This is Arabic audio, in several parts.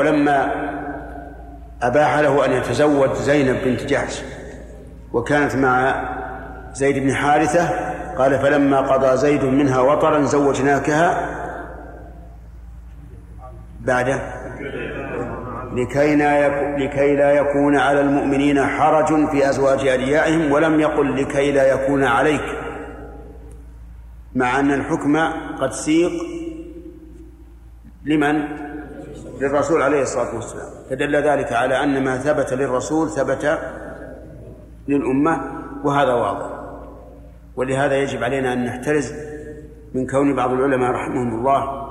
ولما أباح له أن يتزوج زينب بنت جحش وكانت مع زيد بن حارثة قال فلما قضى زيد منها وطرا زوجناكها بعده لكي لا لكي لا يكون على المؤمنين حرج في أزواج أدعيائهم ولم يقل لكي لا يكون عليك مع أن الحكم قد سيق لمن؟ للرسول عليه الصلاة والسلام. فدل ذلك على أن ما ثبت للرسول ثبت للأمة وهذا واضح. ولهذا يجب علينا أن نحترز من كون بعض العلماء رحمهم الله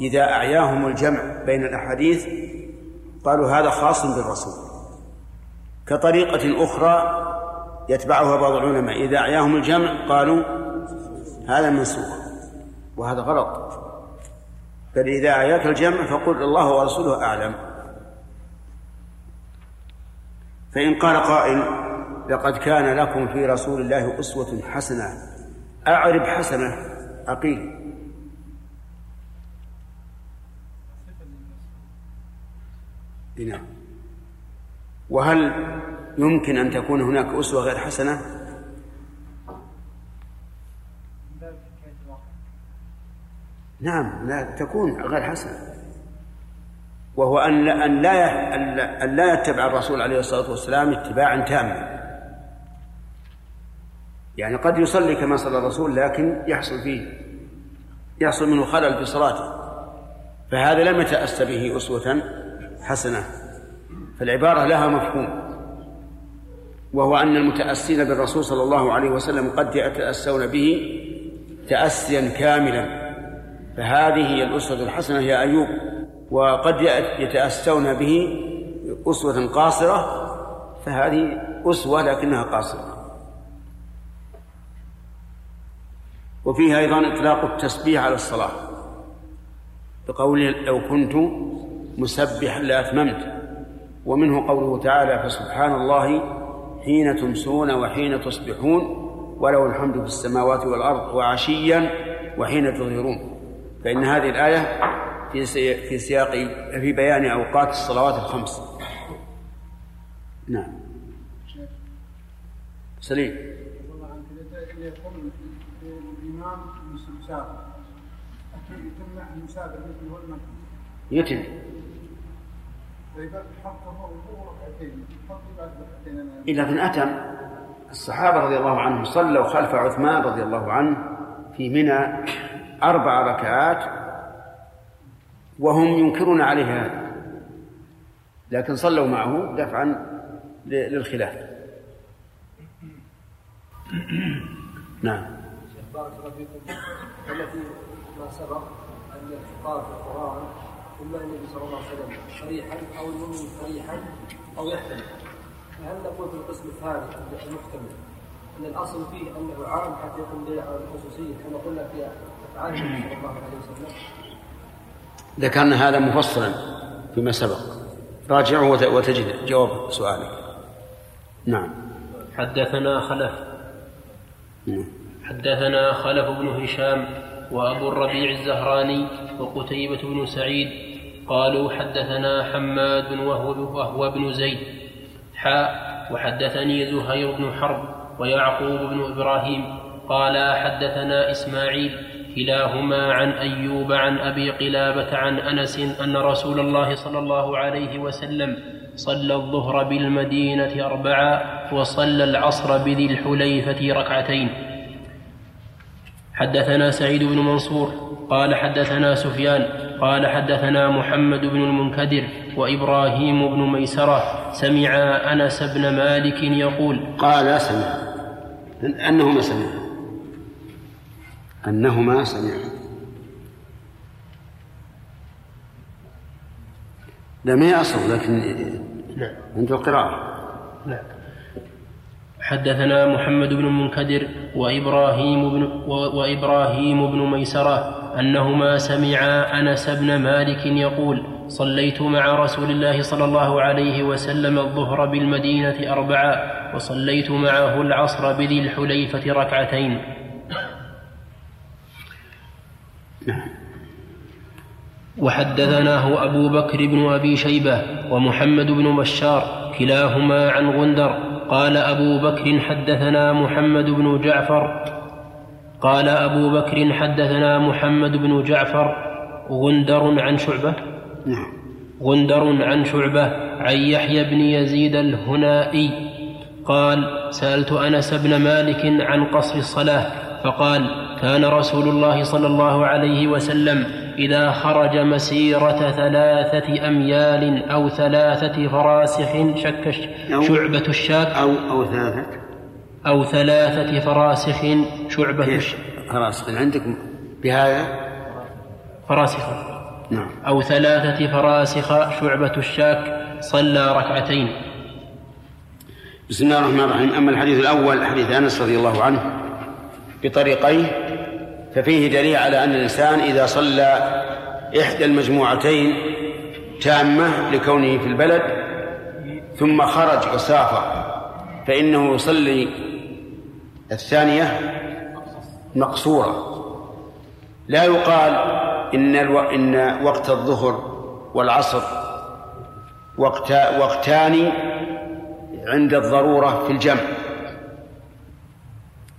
إذا أعياهم الجمع بين الأحاديث قالوا هذا خاص بالرسول. كطريقة أخرى يتبعها بعض العلماء إذا أعياهم الجمع قالوا هذا منسوخ وهذا غلط. بل إذا أعياك الجمع فقل الله ورسوله أعلم. فإن قال قائل لقد كان لكم في رسول الله أسوة حسنة. أعرب حسنة أقيل. نعم. وهل يمكن أن تكون هناك أسوة غير حسنة؟ نعم لا تكون غير حسنة. وهو أن لا أن لا أن لا يتبع الرسول عليه الصلاة والسلام اتباعا تاما. يعني قد يصلي كما صلى الرسول لكن يحصل فيه يحصل منه خلل في صلاته. فهذا لم يتأس به أسوة حسنة. فالعبارة لها مفهوم. وهو أن المتأسين بالرسول صلى الله عليه وسلم قد يتأسون به تأسيا كاملا. فهذه هي الأسوة الحسنة يا أيوب. وقد يتأسون به أسوة قاصرة فهذه أسوة لكنها قاصرة. وفيها أيضا إطلاق التسبيح على الصلاة بقوله لو كنت مسبحا لأتممت. ومنه قوله تعالى فسبحان الله حين تمسون وحين تصبحون وله الحمد في السماوات والأرض وعشيا وحين تظهرون. فإن هذه الآية في في سياق في بيان أوقات الصلوات الخمس. نعم. سليم. يتم. إذا في أتم الصحابة رضي الله عنهم صلوا خلف عثمان رضي الله عنه في منى أربع ركعات وهم ينكرون عليه هذا. لكن صلوا معه دفعا للخلاف. نعم. بارك الله فيكم. التي ما سبق أن الخطاب في القرآن اما النبي صلى الله عليه وسلم صريحا أو المؤمن صريحا أو يحتمل. فهل نقول في القسم الثالث المحتمل؟ إن الأصل فيه أنه عام حتى يكون دليل على الخصوصيه كما قلنا في افعال النبي صلى الله عليه وسلم. ذكرنا هذا مفصلا فيما سبق. راجعه وتجد جواب سؤالك. نعم. حدثنا خلف. نعم. حدثنا خلف بن هشام وأبو الربيع الزهراني وقتيبة بن سعيد قالوا حدثنا حماد وهو, وهو ابن زيد حاء وحدثني زهير بن حرب ويعقوب بن إبراهيم قال حدثنا إسماعيل كلاهما عن أيوب عن أبي قلابة عن أنس أن رسول الله صلى الله عليه وسلم صلى الظهر بالمدينة اربعا وصلى العصر بذي الحليفة ركعتين. حدثنا سعيد بن منصور قال حدثنا سفيان قال حدثنا محمد بن المنكدر وإبراهيم بن ميسرة سمع أنس بن مالك يقول قال سمع. أنهما سمع. أنهما سمعا لا ما أصل لكن نعم. عند القراءة. نعم. حدثنا محمد بن المنكدر وإبراهيم بن وإبراهيم بن ميسرة أنهما سمعا أنس بن مالك يقول صليت مع رسول الله صلى الله عليه وسلم الظهر بالمدينة أربعا وصليت معه العصر بذي الحليفة ركعتين. وحدثناه أبو بكر بن أبي شيبة ومحمد بن بشار كلاهما عن غندر قال أبو بكر حدثنا محمد بن جعفر قال أبو بكر حدثنا محمد بن جعفر غندر عن شعبة؟ نعم. غندر عن شعبة عن يحيى بن يزيد الهنائي. قال سألت أنس بن مالك عن قصر الصلاة فقال كان رسول الله صلى الله عليه وسلم إذا خرج مسيرة ثلاثة أميال أو ثلاثة فراسخ شك شعبة الشاك. أو أو ثلاثة. أو ثلاثة فراسخ شعبة الشاك فراسخ عندكم بهذا؟ فراسخ. نعم. أو ثلاثة فراسخ شعبة الشاك صلى ركعتين. بسم الله الرحمن الرحيم. أما الحديث الأول حديث أنس رضي الله عنه بطريقيه ففيه دليل على أن الإنسان إذا صلى إحدى المجموعتين تامة لكونه في البلد ثم خرج وسافر فإنه يصلي الثانية مقصورة. لا يقال إن ألو... إن وقت الظهر والعصر وقت وقتان عند الضرورة في الجمع.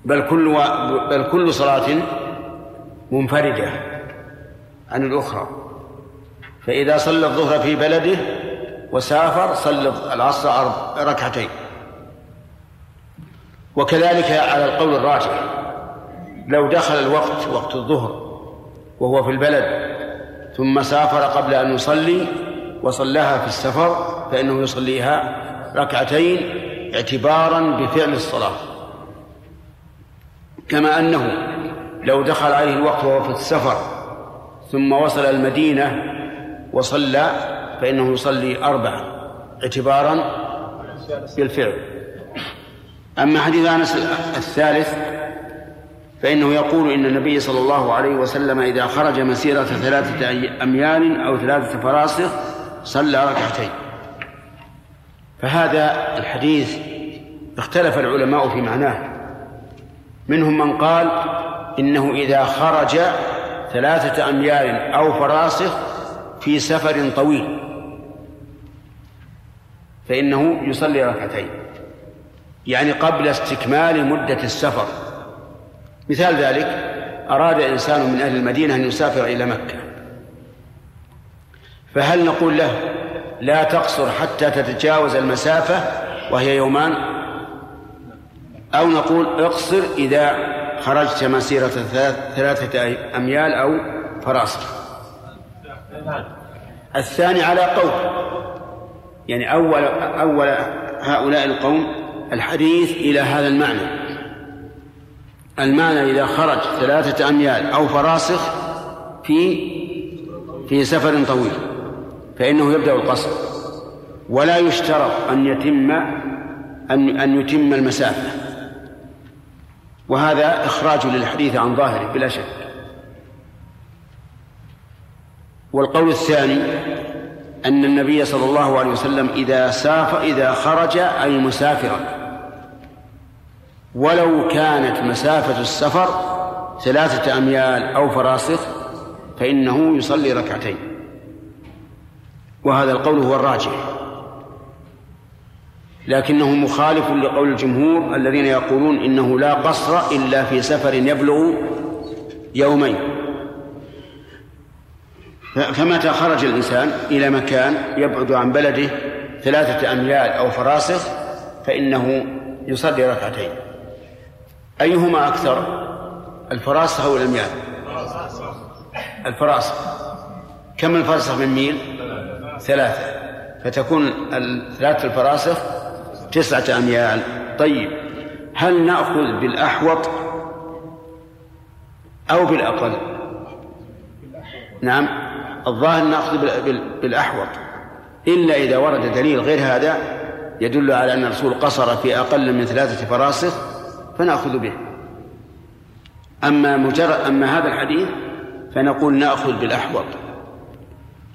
بل كل و... بل كل صلاة منفردة عن الأخرى. فإذا صلى الظهر في بلده وسافر صلى العصر ركعتين. وكذلك على القول الراجح لو دخل الوقت وقت الظهر وهو في البلد. ثم سافر قبل أن يصلي وصلاها في السفر فإنه يصليها ركعتين اعتبارا بفعل الصلاة. كما أنه لو دخل عليه الوقت وهو في السفر ثم وصل المدينة وصلى فإنه يصلي أربعة اعتبارا بالفعل. أما حديث أنس الثالث فإنه يقول إن النبي صلى الله عليه وسلم إذا خرج مسيرة ثلاثة أميال أو ثلاثة فراسخ صلى ركعتين. فهذا الحديث اختلف العلماء في معناه. منهم من قال إنه إذا خرج ثلاثة أميال أو فراسخ في سفر طويل. فإنه يصلي ركعتين. يعني قبل استكمال مدة السفر. مثال ذلك أراد إنسان من أهل المدينة أن يسافر إلى مكة. فهل نقول له لا تقصر حتى تتجاوز المسافة وهي يومان أو نقول اقصر إذا خرجت مسيرة ثلاثة أميال أو فراسخ الثاني على قول يعني أول أول هؤلاء القوم الحديث إلى هذا المعنى. المعنى إذا خرج ثلاثة أميال أو فراسخ في في سفر طويل فإنه يبدأ القصر. ولا يشترط أن يتم أن أن يتم المسافة. وهذا إخراج للحديث عن ظاهره بلا شك. والقول الثاني أن النبي صلى الله عليه وسلم إذا سافر إذا خرج أي مسافرا. ولو كانت مسافة السفر ثلاثة أميال أو فراسخ فإنه يصلي ركعتين. وهذا القول هو الراجح. لكنه مخالف لقول الجمهور الذين يقولون إنه لا قصر إلا في سفر يبلغ يومين. فمتى خرج الإنسان إلى مكان يبعد عن بلده ثلاثة أميال أو فراسخ فإنه يصلي ركعتين. أيهما أكثر؟ الفراسخ أو الأميال الفراسخ كم الفرسخ من ميل؟ ثلاثة. فتكون ثلاثة الفراسخ تسعة أميال طيب هل نأخذ بالأحوط أو بالأقل؟ نعم الظاهر نأخذ بالأحوط. إلا إذا ورد دليل غير هذا يدل على أن الرسول قصر في أقل من ثلاثة فراسخ فنأخذ به. أما مجرد أما هذا الحديث فنقول نأخذ بالأحوط.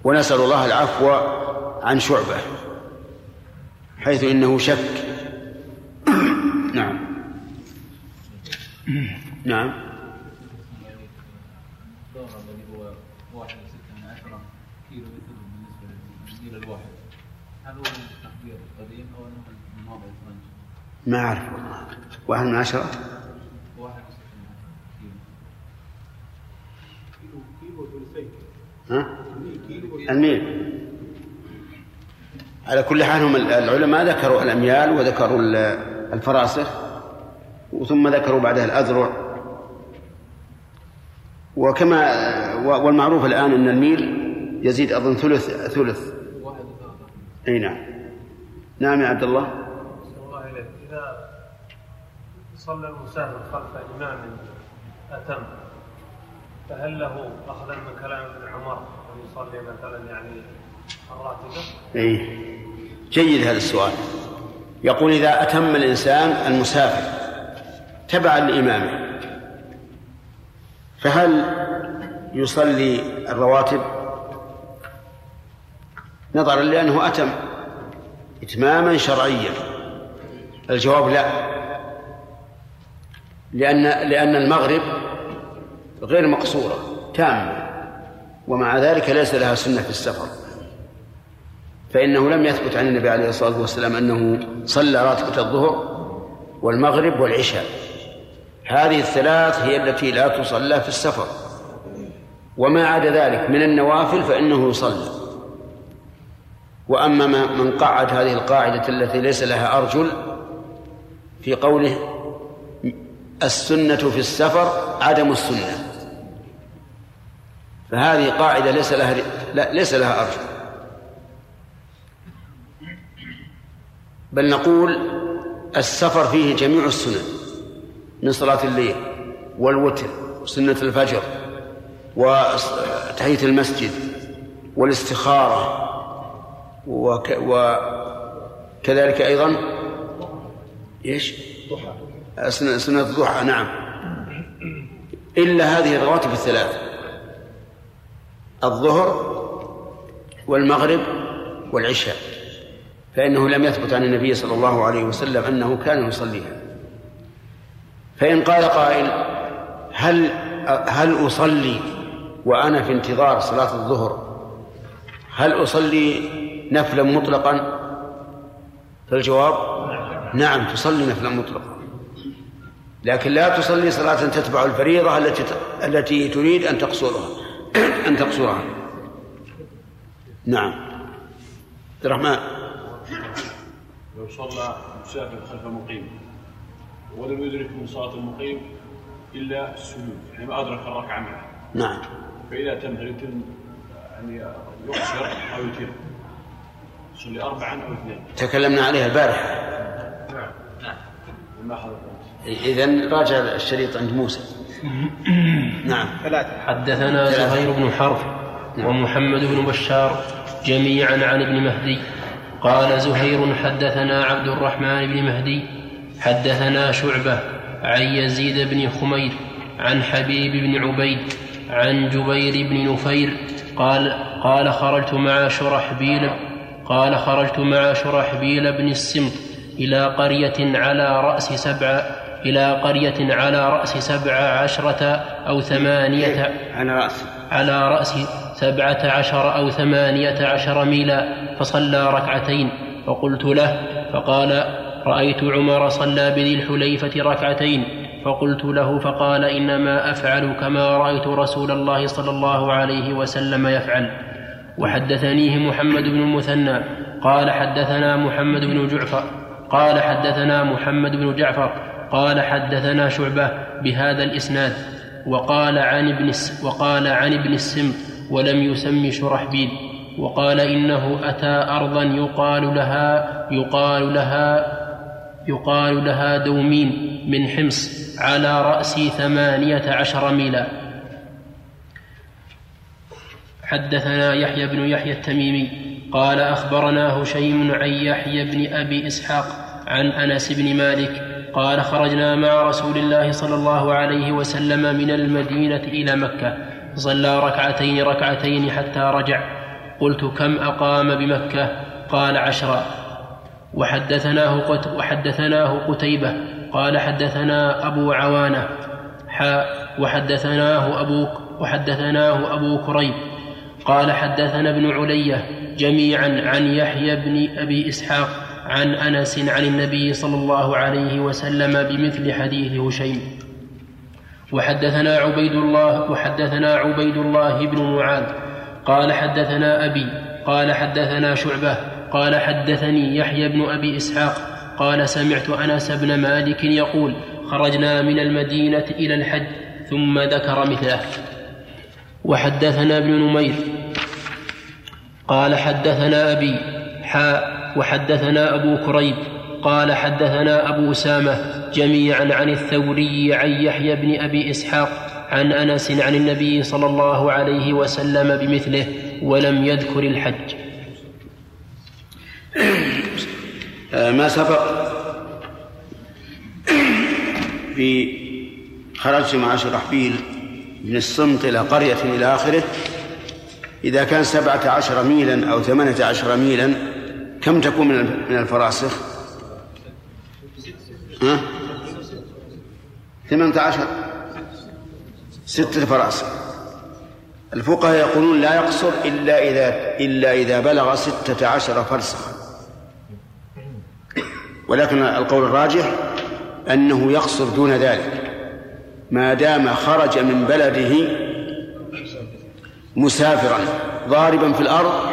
ونسأل الله العفو عن شعبة حيث إنه شك. نعم. نعم. ما أعرف والله. واحد من عشرة؟ ها؟ الميل. على كل حال هم العلماء ذكروا الأميال وذكروا الفراسخ ثم ذكروا بعدها الأذرع. وكما والمعروف الآن أن الميل يزيد أظن ثلث ثلث. أي نعم. نعم يا عبد الله إليك إذا صلى المسافر خلف إمام أتم فهل له أخذا من كلام ابن عمر أن يصلي مثلا يعني الراتبة؟ أي جيد هذا السؤال. يقول إذا أتم الإنسان المسافر تبعا لإمامه فهل يصلي الرواتب؟ نظرا لأنه أتم. إتماما شرعيا. الجواب لا. لأن لأن المغرب غير مقصورة تامة ومع ذلك ليس لها سنة في السفر. فإنه لم يثبت عن النبي عليه الصلاة والسلام أنه صلى راتبة الظهر والمغرب والعشاء. هذه الثلاث هي التي لا تصلى في السفر. وما عدا ذلك من النوافل فإنه يصلي وأما من قعد هذه القاعدة التي ليس لها أرجل في قوله السنة في السفر عدم السنة. فهذه قاعدة ليس لها لا ليس لها أرجل بل نقول السفر فيه جميع السنن من صلاة الليل والوتر وسنة الفجر وتحية المسجد والاستخارة وك وكذلك أيضا إيش؟ سنة الضحى نعم. إلا هذه الرواتب الثلاث. الظهر والمغرب والعشاء. فإنه لم يثبت عن النبي صلى الله عليه وسلم أنه كان يصليها. فإن قال قائل هل هل أصلي وأنا في انتظار صلاة الظهر؟ هل أصلي نفلا مطلقا؟ فالجواب نعم تصلي نفلا مطلقا. لكن لا تصلي صلاة تتبع الفريضة التي التي تريد أن تقصرها. أن تقصرها. نعم. عبد الرحمن. لو صلى مسافر خلف مقيم ولم يدرك من صلاة المقيم إلا السجود يعني ما أدرك الركعة معه نعم. فإذا تم هل يتم يعني يقصر أو يتم؟ يصلي أربعا أو اثنين. تكلمنا عليها البارحة. نعم. نعم. ما حضرت إذا راجع الشريط عند موسى. نعم. حدثنا زهير بن حرب ومحمد بن بشار جميعا عن ابن مهدي. قال زهير حدثنا عبد الرحمن بن مهدي حدثنا شعبة عن يزيد بن خمير عن حبيب بن عبيد عن جبير بن نفير قال قال خرجت مع شرحبيل قال خرجت مع شرحبيل بن السمط إلى قرية على رأس سبع إلى قرية على رأس سبع عشرة أو ثمانية على رأس على رأس سبعة عشر أو ثمانية عشر ميلا فصلى ركعتين. فقلت له فقال رأيت عمر صلى بذي الحليفة ركعتين. فقلت له فقال إنما أفعل كما رأيت رسول الله صلى الله عليه وسلم يفعل. وحدثنيه محمد بن المثنى. قال حدثنا محمد بن جعفر. قال حدثنا محمد بن جعفر. قال حدثنا شعبة بهذا الإسناد وقال عن ابن وقال عن ابن السم ولم يسم شرحبيل وقال إنه أتى أرضا يقال لها يقال لها يقال لها دومين من حمص على رأس ثمانية عشر ميلا. حدثنا يحيى بن يحيى التميمي قال أخبرنا هشيم عن يحيى بن أبي إسحاق عن أنس بن مالك قال خرجنا مع رسول الله صلى الله عليه وسلم من المدينة إلى مكة. صلى ركعتين ركعتين حتى رجع. قلت كم أقام بمكة؟ قال عشرا وحدثناه قت وحدثناه قتيبة. قال حدثنا أبو عوانة. حاء وحدثناه أبو وحدثناه أبو كريب. قال حدثنا ابن علية جميعا عن يحيى بن أبي إسحاق. عن أنس عن النبي صلى الله عليه وسلم بمثل حديث هشيم. وحدثنا عبيد الله وحدثنا عبيد الله بن معاذ. قال حدثنا أبي قال حدثنا شعبة قال حدثني يحيى بن أبي إسحاق. قال سمعت أنس بن مالك يقول خرجنا من المدينة إلى الحج ثم ذكر مثله. وحدثنا ابن نمير. قال حدثنا أبي حاء وحدثنا أبو كريب قال حدثنا أبو أسامة جميعا عن الثوري عن يحيى بن أبي إسحاق عن أنس عن النبي صلى الله عليه وسلم بمثله ولم يذكر الحج. ما سبق في خرجت مع شرحبيل من الصمت إلى قرية إلى آخره. إذا كان سبعة عشر ميلا أو ثمانية عشر ميلا كم تكون من الفراسخ؟ ها؟ ثمانية عشر. ستة فراسخ الفقهاء يقولون لا يقصر إلا إذا إلا إذا بلغ ستة عشر فرسخا. ولكن القول الراجح أنه يقصر دون ذلك. ما دام خرج من بلده مسافرا ضاربا في الأرض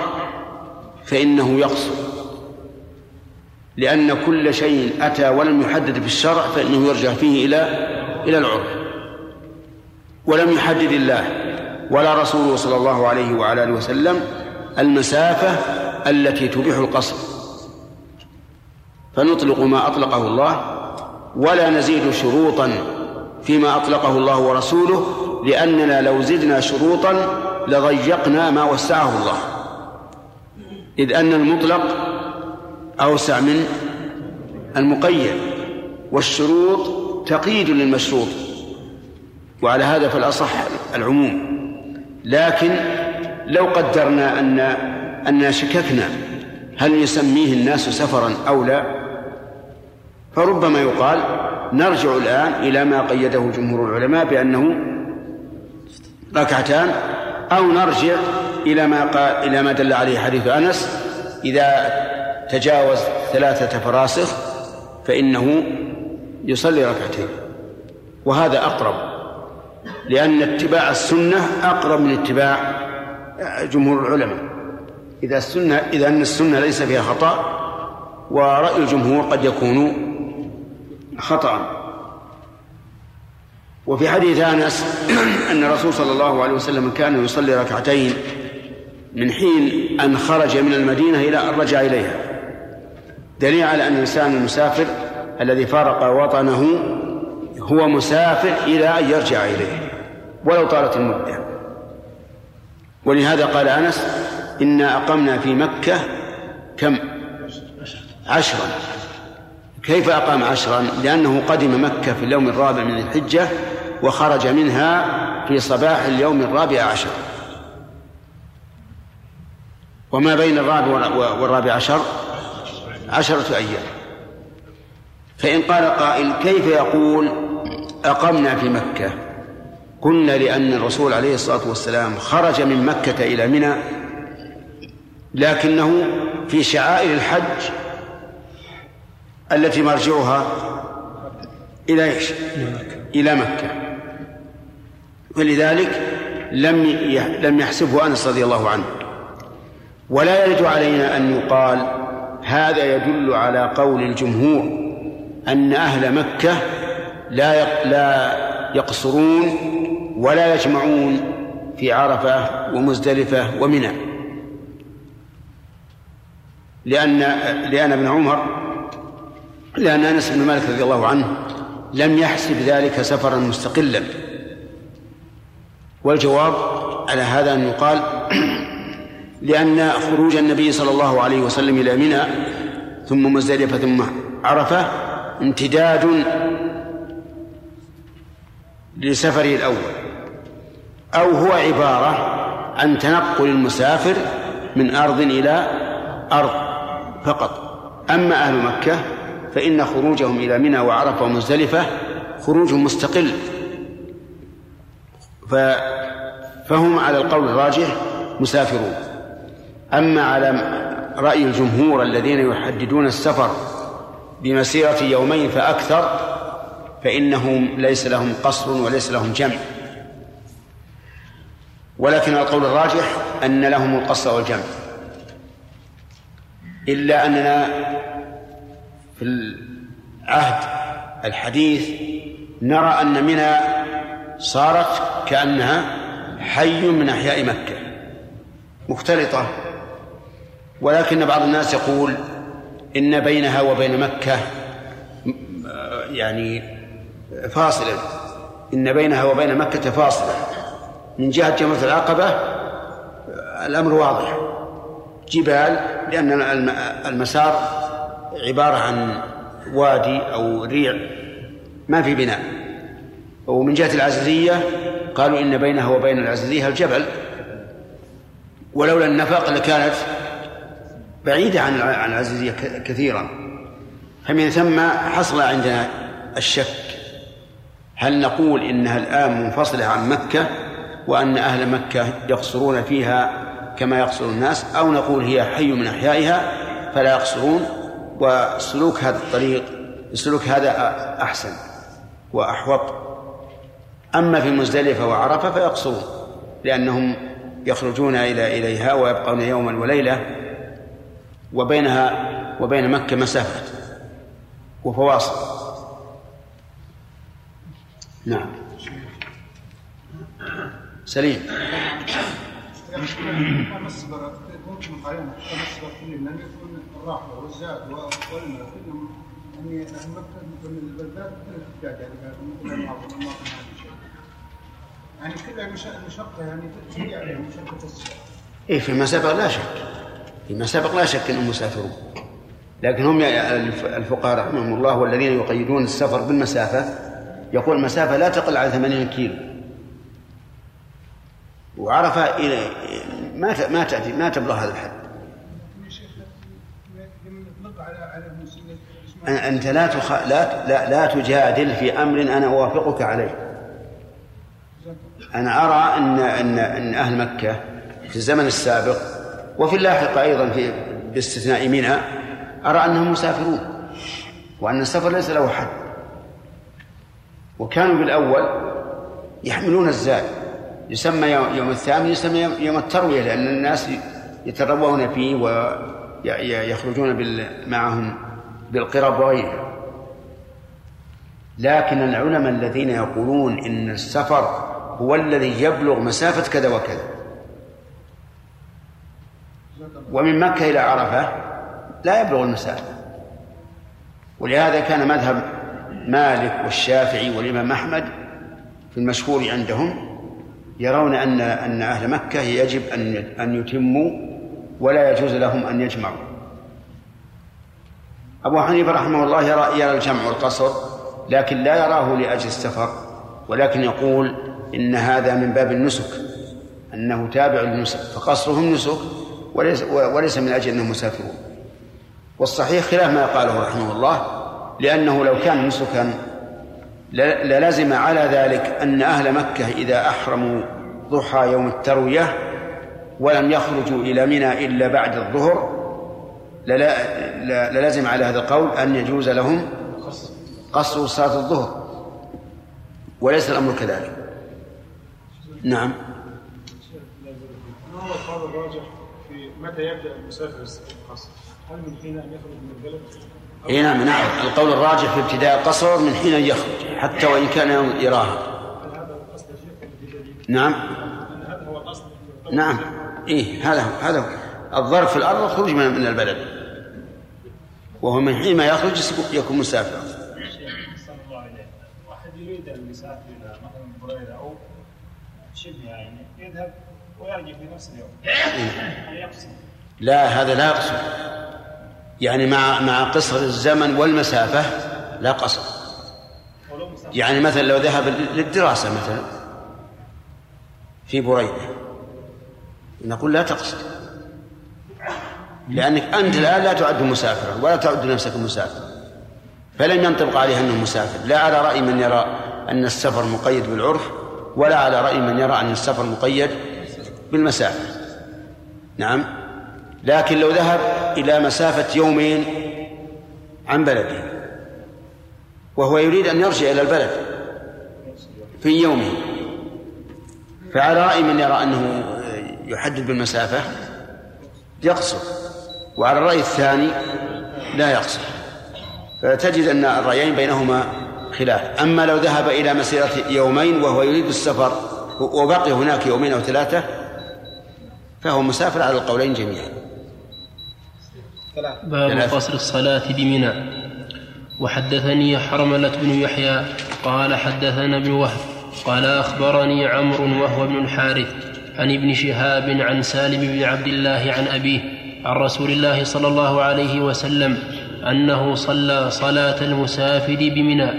فإنه يقصر. لأن كل شيء أتى ولم يحدد في الشرع فإنه يرجع فيه إلى إلى العرف. ولم يحدد الله ولا رسوله صلى الله عليه وعلى آله وسلم المسافة التي تبيح القصر. فنطلق ما أطلقه الله ولا نزيد شروطا فيما أطلقه الله ورسوله لأننا لو زدنا شروطا لضيقنا ما وسعه الله. إذ أن المطلق أوسع من المقيد والشروط تقييد للمشروط وعلى هذا فالأصح العموم. لكن لو قدرنا أن أن شككنا هل يسميه الناس سفرا أو لا فربما يقال نرجع الآن إلى ما قيده جمهور العلماء بأنه ركعتان أو نرجع إلى ما قال إلى ما دل عليه حديث أنس إذا تجاوز ثلاثة فراسخ فإنه يصلي ركعتين. وهذا أقرب لأن اتباع السنة أقرب من اتباع جمهور العلماء. إذا السنة إذا أن السنة ليس فيها خطأ ورأي الجمهور قد يكون خطأ. وفي حديث أنس أن الرسول صلى الله عليه وسلم كان يصلي ركعتين من حين أن خرج من المدينة إلى أن رجع إليها. دليل على أن الإنسان المسافر الذي فارق وطنه هو مسافر إلى أن يرجع إليه ولو طالت المدة. ولهذا قال أنس إنا أقمنا في مكة كم؟ عشرا. كيف أقام عشرا؟ لأنه قدم مكة في اليوم الرابع من الحجة وخرج منها في صباح اليوم الرابع عشر. وما بين الرابع والرابع عشر؟ عشرة أيام. فإن قال قائل كيف يقول؟ أقمنا في مكة. قلنا لأن الرسول عليه الصلاة والسلام خرج من مكة إلى منى لكنه في شعائر الحج التي مرجعها إلى إيش؟ إلى مكة. ولذلك لم لم يحسبه أنس رضي الله عنه. ولا يرد علينا أن يقال هذا يدل على قول الجمهور أن أهل مكة لا لا يقصرون ولا يجمعون في عرفة ومزدلفة ومنى. لأن لأن ابن عمر لأن أنس بن مالك رضي الله عنه لم يحسب ذلك سفرا مستقلا. والجواب على هذا أن يقال لأن خروج النبي صلى الله عليه وسلم إلى منى ثم مزدلفة ثم عرفة امتداد لسفره الأول. أو هو عبارة عن تنقل المسافر من أرض إلى أرض فقط. أما أهل مكة فإن خروجهم إلى منى وعرفة ومزدلفة خروج مستقل. فهم على القول الراجح مسافرون. أما على رأي الجمهور الذين يحددون السفر بمسيرة يومين فأكثر فإنهم ليس لهم قصر وليس لهم جمع. ولكن القول الراجح أن لهم القصر والجمع. إلا أننا في العهد الحديث نرى أن منى صارت كأنها حي من أحياء مكة مختلطة ولكن بعض الناس يقول إن بينها وبين مكة يعني فاصلا إن بينها وبين مكة فاصلة. من جهة جمرة العقبة الأمر واضح. جبال لأن المسار عبارة عن وادي أو ريع ما في بناء. ومن جهة العزيزية قالوا إن بينها وبين العزيزية الجبل. ولولا النفق لكانت بعيدة عن عن العزيزية كثيرا. فمن ثم حصل عندنا الشك. هل نقول إنها الآن منفصلة عن مكة وأن أهل مكة يقصرون فيها كما يقصر الناس أو نقول هي حي من أحيائها فلا يقصرون؟ وسلوك هذا الطريق سلوك هذا أحسن وأحوط. أما في مزدلفة وعرفة فيقصرون لأنهم يخرجون إلى إليها ويبقون يوما وليلة وبينها وبين مكة مسافة وفواصل. نعم. سليم. ممكن مقارنة كلهم لم يكن الراحلة والزاد والماء كلهم يعني مكة البلدات أحجاج يعني مثل ما يعني كلها مشقة يعني تجي عليها مشقة السفر. إيه في المسافة لا شك. في المسافة لا شك أنهم مسافرون. لكن هم الفقهاء رحمهم الله والذين يقيدون السفر بالمسافة يقول المسافة لا تقل على 80 كيلو. وعرفة إلى ما ما تأتي ما تبلغ هذا الحد. أنت لا تخ... لا لا لا تجادل في أمر أنا أوافقك عليه. أنا أرى أن أن أن أهل مكة في الزمن السابق وفي اللاحق أيضا في باستثناء منى أرى أنهم مسافرون وأن السفر ليس له حد. وكانوا بالأول يحملون الزاد يسمى يوم الثامن يسمى يوم التروية لأن الناس يتروون فيه ويخرجون معهم بالقرب وغيرها. لكن العلماء الذين يقولون إن السفر هو الذي يبلغ مسافة كذا وكذا ومن مكة إلى عرفة لا يبلغ المسافة. ولهذا كان مذهب مالك والشافعي والإمام أحمد في المشهور عندهم يرون أن أن أهل مكة يجب أن أن يتموا ولا يجوز لهم أن يجمعوا. أبو حنيفة رحمه الله يرى يرى الجمع والقصر لكن لا يراه لأجل السفر ولكن يقول إن هذا من باب النسك أنه تابع للنسك فقصرهم نسك وليس, وليس من أجل أنهم مسافرون والصحيح خلاف ما قاله رحمه الله لأنه لو كان نسكا للزم على ذلك أن أهل مكة إذا أحرموا ضحى يوم التروية ولم يخرجوا إلى منى إلا بعد الظهر للزم على هذا القول أن يجوز لهم قصر صلاة الظهر. وليس الأمر كذلك. نعم. ما هو الراجح متى يبدأ المسافر القصر؟ هل من حين أن يخرج من البلد؟ اي نعم نعم. القول الراجح في ابتداء القصر من حين يخرج حتى وإن كان يراها نعم. هذا هو الاصل نعم. إيه هذا هو هذا هو. الظرف في الأرض الخروج من من البلد. وهو من حين ما يخرج يكون مسافرا صلى الله عليه واحد يريد ان يسافر إلى مثلا بريده أو شبه يعني يذهب في نفس اليوم لا هذا لا يقصر يعني مع مع قصر الزمن والمسافة لا قصر يعني مثلا لو ذهب للدراسة مثلا في بريدة نقول لا تقصر لأنك أنت الآن لا تعد مسافرا ولا تعد نفسك مسافرا فلم ينطبق عليها أنه مسافر. لا على رأي من يرى أن السفر مقيد بالعرف ولا على رأي من يرى أن السفر مقيد بالمسافة. نعم. لكن لو ذهب إلى مسافة يومين عن بلده وهو يريد أن يرجع إلى البلد في يومه فعلى رأي من يرى أنه يحدد بالمسافة؟ يقصر. وعلى الرأي الثاني لا يقصر. فتجد أن الرأيين بينهما خلاف. أما لو ذهب إلى مسيرة يومين وهو يريد السفر وبقي هناك يومين أو ثلاثة فهو مسافر على القولين جميعا. باب. قصر الصلاة بمنى وحدثني حرملة بن يحيى قال حدثنا ابن وهب قال أخبرني عمرو وهو ابن الحارث عن ابن شهاب عن سالم بن عبد الله عن أبيه عن رسول الله صلى الله عليه وسلم أنه صلى صلاة المسافر بمنى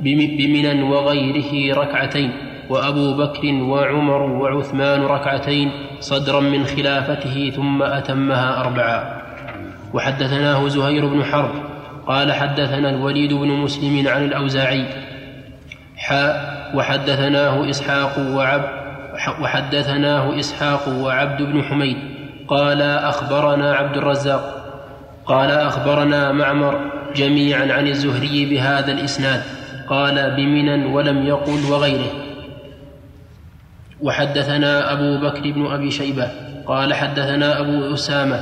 بم- بمنى وغيره ركعتين وأبو بكر وعمر وعثمان ركعتين صدرا من خلافته ثم أتمها أربعا. وحدثناه زهير بن حرب قال حدثنا الوليد بن مسلم عن الأوزاعي. حاء وحدثناه إسحاق وعب وحدثناه إسحاق وعبد بن حميد. قال أخبرنا عبد الرزاق. قال أخبرنا معمر جميعا عن الزهري بهذا الإسناد. قال بمنى ولم يقل وغيره. وحدثنا أبو بكر بن أبي شيبة قال حدثنا أبو أسامة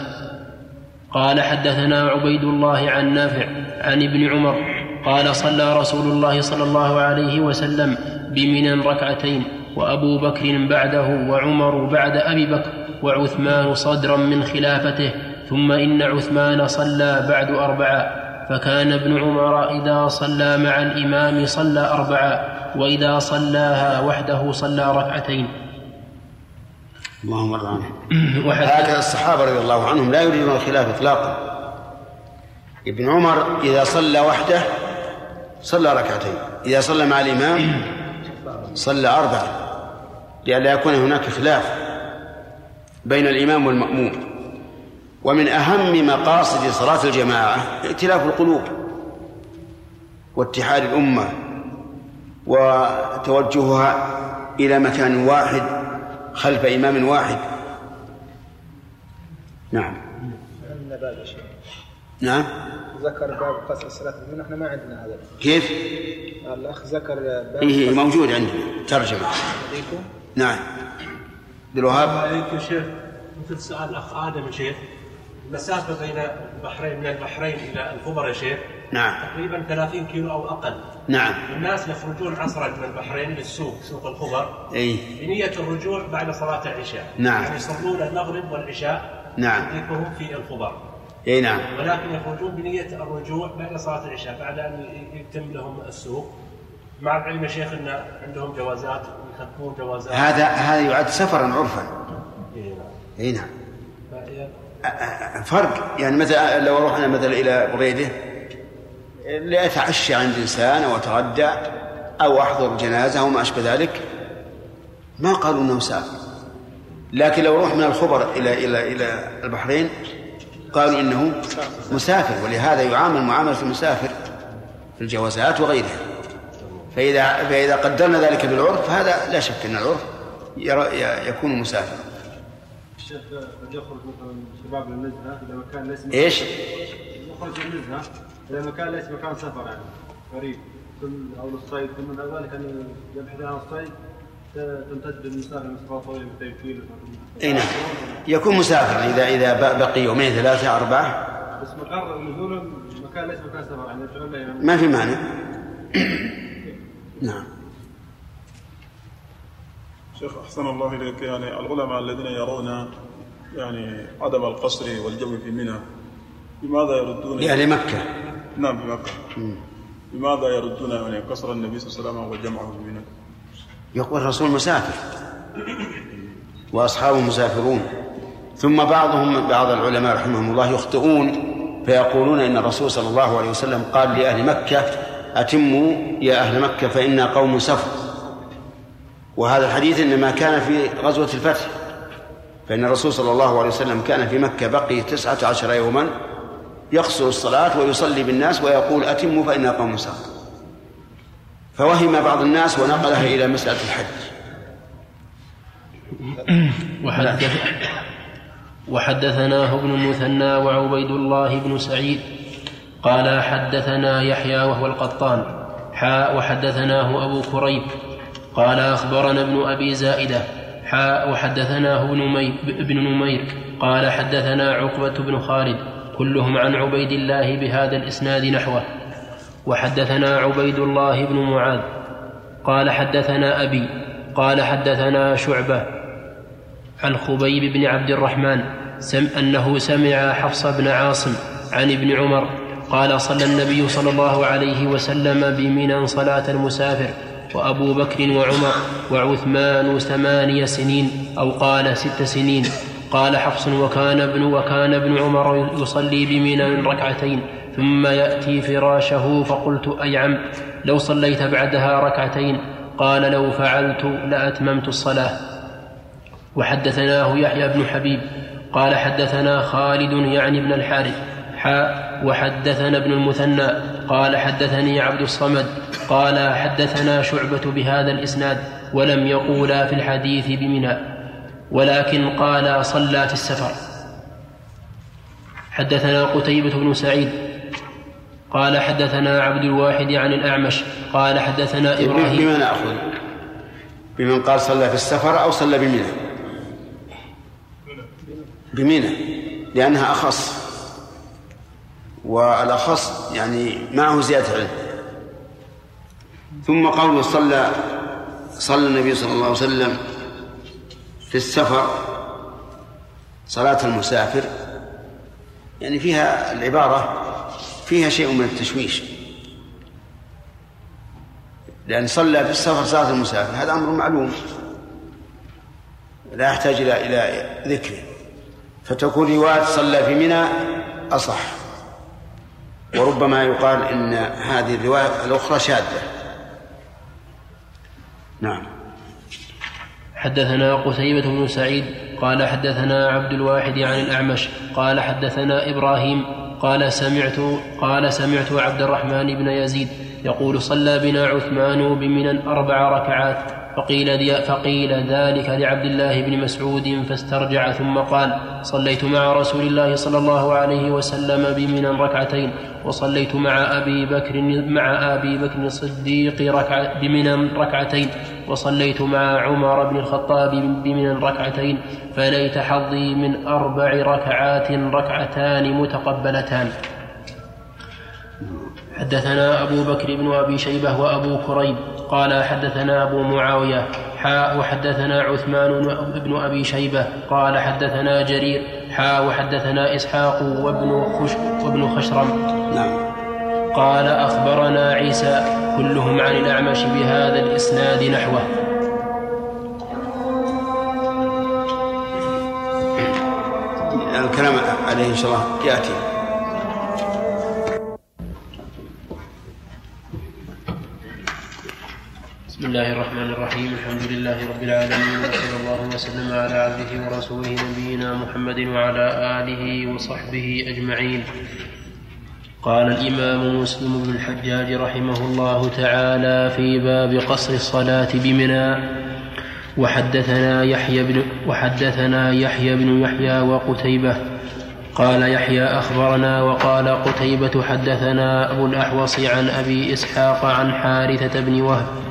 قال حدثنا عبيد الله عن نافع عن ابن عمر قال صلى رسول الله صلى الله عليه وسلم بمنى ركعتين وأبو بكر بعده وعمر بعد أبي بكر وعثمان صدرا من خلافته ثم إن عثمان صلى بعد اربعا فكان ابن عمر إذا صلى مع الإمام صلى اربعا وإذا صلاها وحده صلى ركعتين. اللهم ارض عنهم هكذا الصحابة رضي الله عنهم لا يريدون الخلاف إطلاقا. ابن عمر إذا صلى وحده صلى ركعتين إذا صلى مع الإمام صلى أربعة لئلا يكون هناك خلاف بين الإمام والمأموم. ومن أهم مقاصد صلاة الجماعة ائتلاف القلوب واتحاد الأمة وتوجهها إلى مكان واحد خلف إمام واحد. نعم. عندنا باب يا شيخ نعم. ذكر باب قصر الصلاة. إحنا ما عندنا هذا. كيف؟ الأخ ذكر باب إيه موجود عندنا. ترجمة. نعم. عبد الوهاب؟ عليكم شيخ. مثل سؤال الأخ آدم يا شيخ؟ المسافه بين البحرين من البحرين إلى الخبر يا شيخ. نعم. تقريبا 30 كيلو أو أقل. نعم. الناس يخرجون عصرا من البحرين للسوق سوق الخبر. إي. بنية الرجوع بعد صلاة العشاء. نعم. يعني يصلون المغرب والعشاء. نعم. يدركهم في الخبر. إي نعم. ولكن يخرجون بنية الرجوع بعد صلاة العشاء بعد أن يتم لهم السوق. مع العلم يا شيخ أن عندهم جوازات ويختمون جوازات. هذا هذا يعد سفرا عرفا. إيه نعم. إي نعم. فرق. يعني مثلا لو رحنا مثلا إلى بريدة لأتعشى عند إنسان أو أتغدى أو أحضر جنازة أو ما أشبه ذلك ما قالوا إنه مسافر لكن لو روح من الخبر إلى إلى إلى البحرين قالوا إنه مسافر ولهذا يعامل معاملة المسافر في الجوازات وغيرها. فإذا فإذا قدرنا ذلك بالعرف هذا لا شك إن العرف يكون مسافرا. الشيخ قد يخرج مثلا شباب للنزهه إلى مكان ليس إيش؟ يخرج للنزهه إلى مكان ليس مكان سفر يعني قريب. ثم أو للصيد. ثم بعد ذلك أن يبحث عن الصيد تمتد بالمسافه مسافه طويله 200 كيلو. إي نعم. يكون مسافرا اذا إذا بقي يومين ثلاثة أربعة. بس مقر نزوله مكان ليس مكان سفر يعني يعني؟ ما في مانع. نعم. شيخ أحسن الله إليك. يعني العلماء الذين يرون يعني عدم القصر والجمع في منى لماذا يردون لأهل مكة. نعم في مكة. لماذا يردون يعني قصر النبي صلى الله عليه وسلم وجمعه في منى؟ يقول الرسول مسافر وأصحابه مسافرون. ثم بعضهم بعض العلماء رحمهم الله يخطئون فيقولون إن الرسول صلى الله عليه وسلم قال لأهل مكة أتموا يا أهل مكة فإنا قوم سفر. وهذا الحديث إنما كان في غزوة الفتح. فإن الرسول صلى الله عليه وسلم كان في مكة بقي تسعة عشر يوما يقصر الصلاة ويصلي بالناس ويقول أتموا فإنا قوم سفر فوهم بعض الناس ونقلها إلى مسألة الحج. وحدث وحدثناه ابن المثنى وعبيد الله بن سعيد قال حدثنا يحيى وهو القطان حاء وحدثناه أبو كريب قال أخبرنا ابن أبي زائدة حاء وحدثناه ابن نمير, ابن نمير قال حدثنا عقبة بن خالد كلهم عن عبيد الله بهذا الإسناد نحوه. وحدثنا عبيد الله بن معاذ قال حدثنا أبي قال حدثنا شعبة. عن خبيب بن عبد الرحمن سم أنه سمع حفص بن عاصم عن ابن عمر قال صلى النبي صلى الله عليه وسلم بمنى صلاة المسافر وأبو بكر وعمر وعثمان ثماني سنين أو قال ست سنين. قال حفص وكان ابن وكان ابن عمر يصلي بمنى ركعتين ثم يأتي فراشه فقلت أي عم لو صليت بعدها ركعتين. قال لو فعلت لأتممت الصلاة. وحدثناه يحيى بن حبيب. قال حدثنا خالد يعني ابن الحارث حاء وحدثنا ابن المثنى. قال حدثني عبد الصمد قال حدثنا شعبة بهذا الإسناد ولم يقولا في الحديث بمنى ولكن قال صلى في السفر. حدثنا قتيبة بن سعيد قال حدثنا عبد الواحد عن الأعمش قال حدثنا إبراهيم. بما نأخذ بمن قال صلى في السفر أو صلى بمنى؟ بمنى لأنها أخص. والأخص يعني معه زيادة علم. ثم قوله صلى صلى النبي صلى الله عليه وسلم في السفر صلاة المسافر يعني فيها العبارة فيها شيء من التشويش. لأن صلى في السفر صلاة المسافر هذا أمر معلوم. لا يحتاج إلى إلى ذكره. فتكون رواية صلى في منى أصح. وربما يقال إن هذه الرواية الأخرى شاذة. نعم. حدثنا قتيبة بن سعيد قال حدثنا عبد الواحد عن الأعمش قال حدثنا إبراهيم قال سمعت قال سمعت عبد الرحمن بن يزيد يقول صلى بنا عثمان بمنى أربع ركعات. فقيل, فقيل ذلك لعبد الله بن مسعود فاسترجع ثم قال صليت مع رسول الله صلى الله عليه وسلم بمنى ركعتين وصليت مع أبي بكر مع أبي بكر الصديق ركع بمنى ركعتين وصليت مع عمر بن الخطاب بمنى ركعتين فليت حظي من أربع ركعات ركعتان متقبلتان. حدثنا أبو بكر بن أبي شيبة وأبو كريب قال حدثنا أبو معاوية حاء وحدثنا عثمان بن أبي شيبة قال حدثنا جرير حاء وحدثنا إسحاق وابن, خش وابن خشرم. نعم. قال أخبرنا عيسى كلهم عن الأعمش بهذا الإسناد نحوه. الكلام عليه إن شاء الله يأتي. الله الرحمن الرحيم الحمد لله رب العالمين وصلى الله وسلم على عبده ورسوله نبينا محمد وعلى آله وصحبه أجمعين قال الإمام مسلم بن الحجاج رحمه الله تعالى في باب قصر الصلاة بمنى وحدثنا يحيى بن وحدثنا يحيى بن يحيى وقتيبة قال يحيى أخبرنا وقال قتيبة حدثنا أبو الأحوص عن أبي إسحاق عن حارثة بن وهب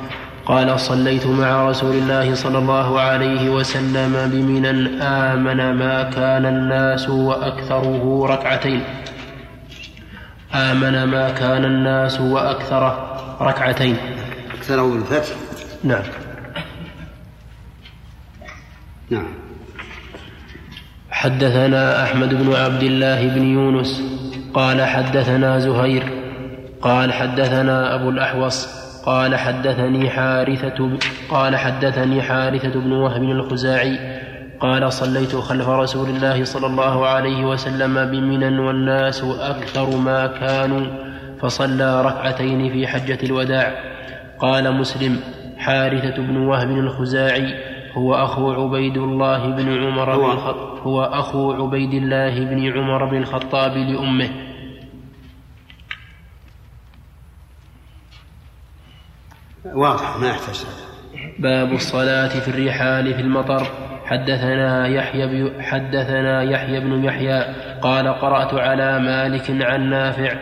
قال صليت مع رسول الله صلى الله عليه وسلم بمنى آمن ما كان الناس وأكثره ركعتين. آمن ما كان الناس وأكثره ركعتين. أكثره بالفتح نعم. نعم. حدثنا أحمد بن عبد الله بن يونس قال حدثنا زهير قال حدثنا أبو الأحوص قال حدثني حارثة قال حدثني حارثة بن وهب الخزاعي قال صليت خلف رسول الله صلى الله عليه وسلم بمنى والناس أكثر ما كانوا فصلى ركعتين في حجة الوداع. قال مسلم حارثة بن وهب الخزاعي هو أخو عبيد الله بن عمر الخطاب هو أخو عبيد الله بن عمر بن الخطاب لأمه. واضح ما يحتاج. باب الصلاة في الرحال في المطر. حدثنا يحيى حدثنا يحيى بن يحيى قال قرأت على مالك عن نافع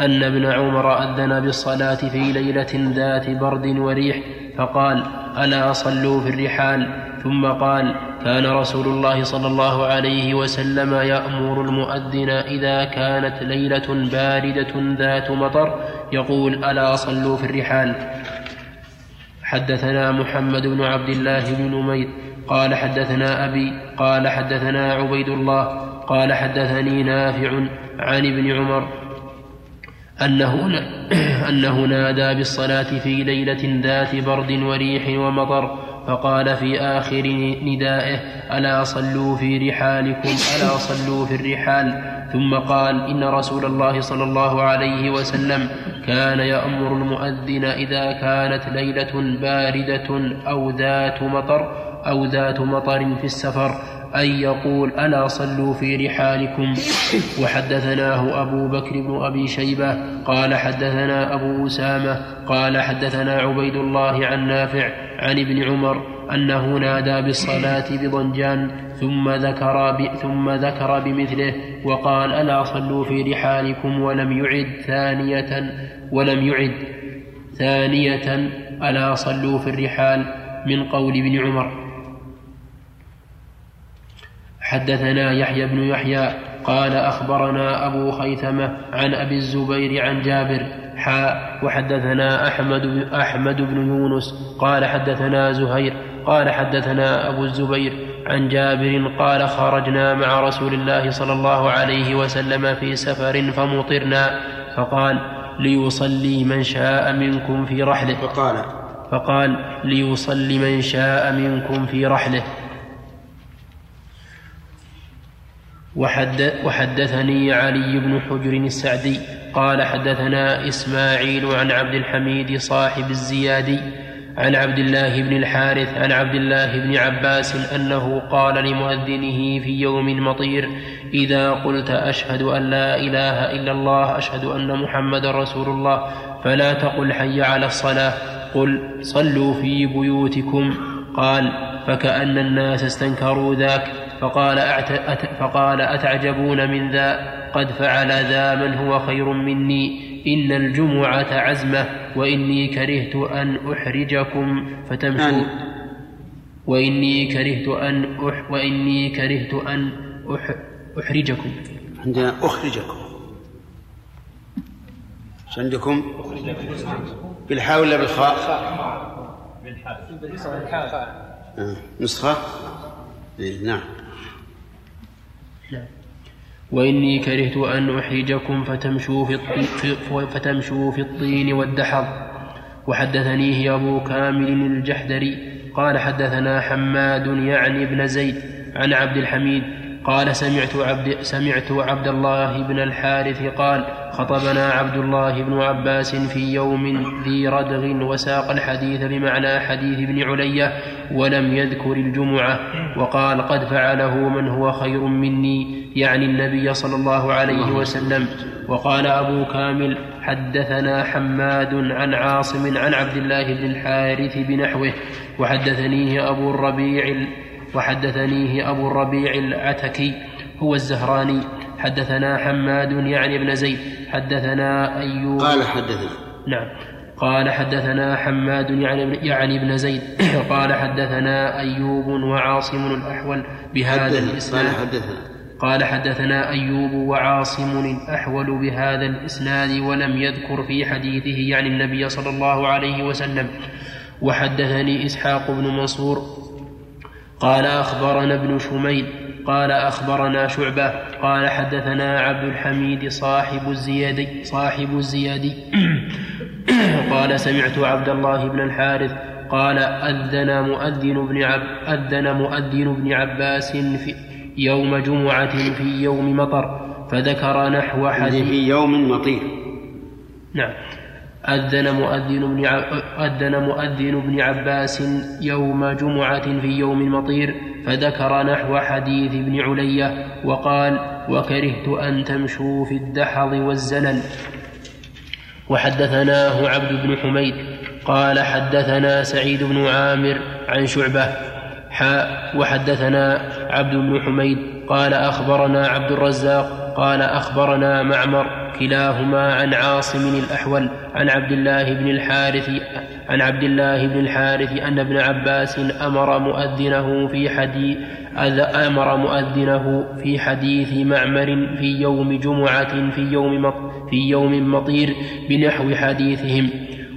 أن ابن عمر أذن بالصلاة في ليلة ذات برد وريح فقال ألا صلوا في الرحال؟ ثم قال كان رسول الله صلى الله عليه وسلم يأمر المؤذن إذا كانت ليلة باردة ذات مطر يقول ألا صلوا في الرحال؟ حدثنا محمد بن عبد الله بن نمير قال حدثنا أبي قال حدثنا عبيد الله قال حدثني نافع عن ابن عمر أنه, أنه نادى بالصلاة في ليلة ذات برد وريح ومطر فقال في آخر ندائه ألا صلوا في رحالكم ألا صلوا في الرحال؟ ثم قال إن رسول الله صلى الله عليه وسلم كان يأمر المؤذن إذا كانت ليلة باردة أو ذات مطر أو ذات مطر في السفر أن يقول ألا صلوا في رحالكم؟ وحدثناه أبو بكر بن أبي شيبة قال حدثنا أبو أسامة قال حدثنا عبيد الله عن نافع عن ابن عمر أنه نادى بالصلاة بضنجان ثم ذكر ب... ثم ذكر بمثله وقال ألا صلوا في رحالكم ولم يعد ثانية ولم يعد ثانية ألا صلوا في الرحال من قول ابن عمر. حدثنا يحيى بن يحيى قال أخبرنا أبو خيثمة عن أبي الزبير عن جابر حاء وحدثنا أحمد بن أحمد بن يونس قال حدثنا زهير قال حدثنا أبو الزبير عن جابر قال خرجنا مع رسول الله صلى الله عليه وسلم في سفر فمطرنا فقال ليصلي من شاء منكم في رحله. فقال. فقال ليصلي من شاء منكم في رحله. وحد وحدثني علي بن حجر السعدي قال حدثنا إسماعيل عن عبد الحميد صاحب الزيادي عن عبد الله بن الحارث عن عبد الله بن عباس أنه قال لمؤذنه في يوم مطير إذا قلت أشهد أن لا إله إلا الله أشهد أن محمد رسول الله فلا تقل حي على الصلاة قل صلوا في بيوتكم قال فكأن الناس استنكروا ذاك فقال, أعت... فقال أتعجبون من ذا قد فعل ذا من هو خير مني إن الجمعة عزمة وإني كرهت أن أحرجكم فتمشوا وإني كرهت أن أح... وإني كرهت أن أح... أحرجكم عندنا أخرجكم عندكم؟ بالحاء ولا بالخاء؟ بالحاء آه. نسخة؟ إيه نعم وإني كرهت أن أحرجكم فتمشوا في, الطين فتمشوا في الطين والدحض وحدثنيه أبو كامل الجحدري قال حدثنا حماد يعني ابن زيد عن عبد الحميد. قال سمعت عبد سمعت عبد الله بن الحارث قال خطبنا عبد الله بن عباس في يوم ذي ردغ وساق الحديث بمعنى حديث ابن علية ولم يذكر الجمعة. وقال قد فعله من هو خير مني. يعني النبي صلى الله عليه وسلم. وقال أبو كامل حدثنا حماد عن عاصم عن عبد الله بن الحارث بنحوه وحدثنيه أبو الربيع وحدثنيه أبو الربيع العتكي هو الزهراني. حدثنا حماد يعني ابن زيد. حدثنا أيوب. قال حدثنا. نعم. قال حدثنا حماد يعني يعني ابن زيد. قال حدثنا أيوب وعاصم الأحول بهذا حدثنا قال حدثنا. قال حدثنا أيوب وعاصم الأحول بهذا الإسناد ولم يذكر في حديثه يعني النبي صلى الله عليه وسلم. وحدثني إسحاق بن منصور قال أخبرنا ابن شميل قال أخبرنا شعبة قال حدثنا عبد الحميد صاحب الزيادي صاحب الزيادي. قال سمعت عبد الله بن الحارث قال أذن مؤذن بن عب أذن مؤذن بن عباس في يوم جمعة في يوم مطر فذكر نحو حديث في يوم مطير. نعم. أذن مؤذن بن ع... أذن مؤذن بن عباس يوم جمعة في يوم مطير فذكر نحو حديث ابن علية وقال وكرهت أن تمشوا في الدحض والزلل. وحدثناه عبد بن حميد قال حدثنا سعيد بن عامر عن شعبة حاء وحدثنا عبد بن حميد قال أخبرنا عبد الرزاق قال أخبرنا معمر كلاهما عن عاصم الأحول عن عبد الله بن الحارث عن عبد الله بن الحارث أن ابن عباس أمر مؤذنه في حديث أمر مؤذنه في حديث معمر في يوم جمعة في يوم في يوم مطير بنحو حديثهم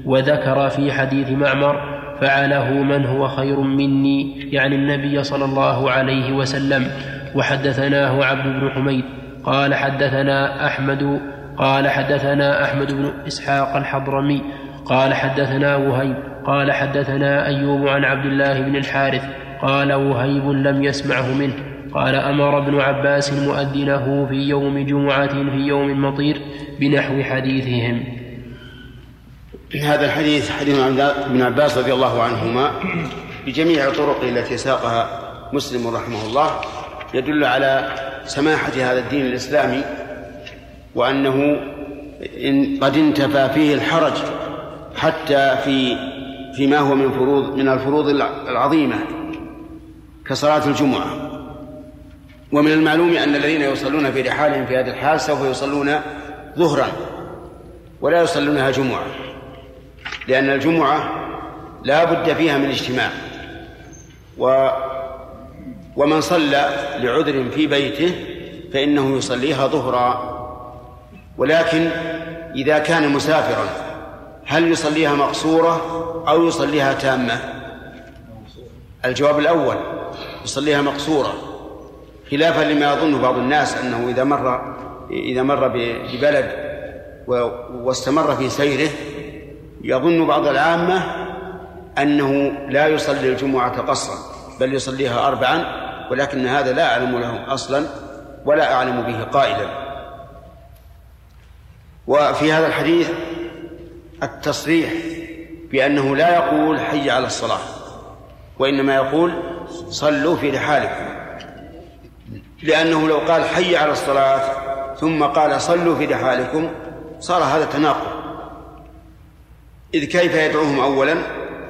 وذكر في حديث معمر فعله من هو خير مني يعني النبي صلى الله عليه وسلم. وحدثناه عبد بن حميد قال حدثنا أحمد قال حدثنا أحمد بن إسحاق الحضرمي قال حدثنا وهيب قال حدثنا أيوب عن عبد الله بن الحارث قال وهيب لم يسمعه منه. قال أمر ابن عباس مؤذنه في يوم جمعة في يوم مطير بنحو حديثهم. هذا الحديث حديث ابن عباس رضي الله عنهما بجميع طرقه التي ساقها مسلم رحمه الله يدل على سماحة هذا الدين الإسلامي وأنه إن قد انتفى فيه الحرج حتى في فيما هو من فروض من الفروض العظيمة كصلاة الجمعة. ومن المعلوم أن الذين يصلون في رحالهم في هذه الحال سوف يصلون ظهرا ولا يصلونها جمعة. لأن الجمعة لا بد فيها من اجتماع. و ومن صلى لعذر في بيته فإنه يصليها ظهرا. ولكن إذا كان مسافرا هل يصليها مقصورة أو يصليها تامة؟ الجواب الأول يصليها مقصورة. خلافا لما يظن بعض الناس أنه إذا مر إذا مر ببلد واستمر في سيره يظن بعض العامة أنه لا يصلي الجمعة قصرا بل يصليها أربعا ولكن هذا لا أعلم له أصلا ولا أعلم به قائلا. وفي هذا الحديث التصريح بأنه لا يقول حي على الصلاة وإنما يقول صلوا في رحالكم. لأنه لو قال حي على الصلاة ثم قال صلوا في رحالكم صار هذا تناقض. إذ كيف يدعوهم أولا؟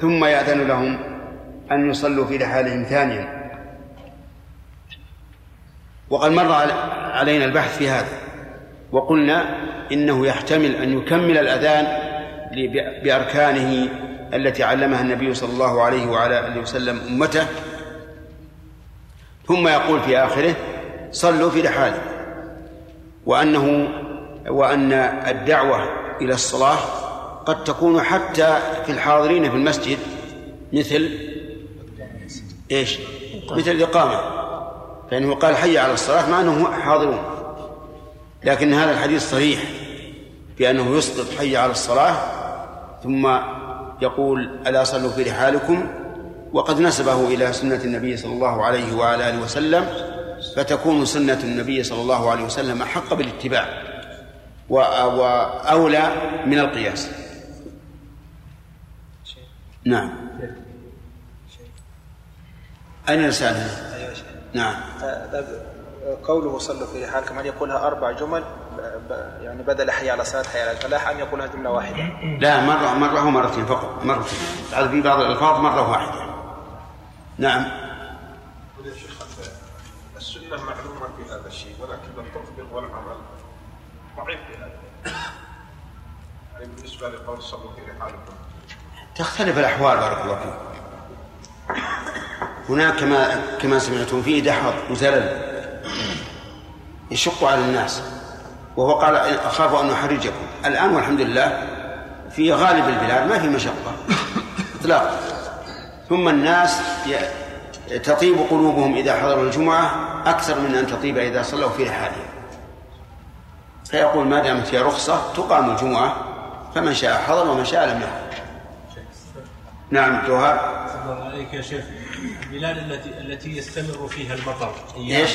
ثم يأذن لهم أن يصلوا في رحالهم ثانيا. وقد مر علينا البحث في هذا وقلنا إنه يحتمل أن يكمل الأذان بأركانه التي علمها النبي صلى الله عليه وعلى آله وسلم أمته. ثم يقول في آخره صلوا في رحالكم وأنه وأن الدعوة إلى الصلاة قد تكون حتى في الحاضرين في المسجد مثل إيش؟ مثل الإقامة. فإنه قال حي على الصلاة مع أنهم حاضرون. لكن هذا الحديث صريح بأنه يسقط حي على الصلاة ثم يقول ألا صلوا في رحالكم؟ وقد نسبه إلى سنة النبي صلى الله عليه وعلى آله وسلم فتكون سنة النبي صلى الله عليه وسلم أحق بالاتباع وأولى من القياس. نعم. أين رسالة نعم. قوله صلوا في رحالكم أن يقولها أربع جمل؟ يعني بدل حي على الصلاة حي على الفلاح أن يقولها جملة واحدة؟ لا مرة مرة ومرتين فقط مرتين في بعض الألفاظ مرة واحدة. نعم. يا شيخ السنة معلومة في هذا الشيء ولكن التطبيق والعمل ضعيف في هذا. يعني بالنسبة لقول صلوا في رحالكم تختلف الأحوال بارك الله فيك. هناك كما كما سمعتم فيه دحض وزلل يشق على الناس. وهو قال أخاف أن أحرجكم. الآن والحمد لله في غالب البلاد ما في مشقة. إطلاقا. ثم الناس تطيب قلوبهم إذا حضروا الجمعة أكثر من أن تطيب إذا صلوا في رحالهم فيقول ما دامت هي رخصة تقام الجمعة فمن شاء حضر ومن شاء لم يحضر. نعم جوهر عليك يا شيخ. البلاد التي التي يستمر فيها المطر إيش؟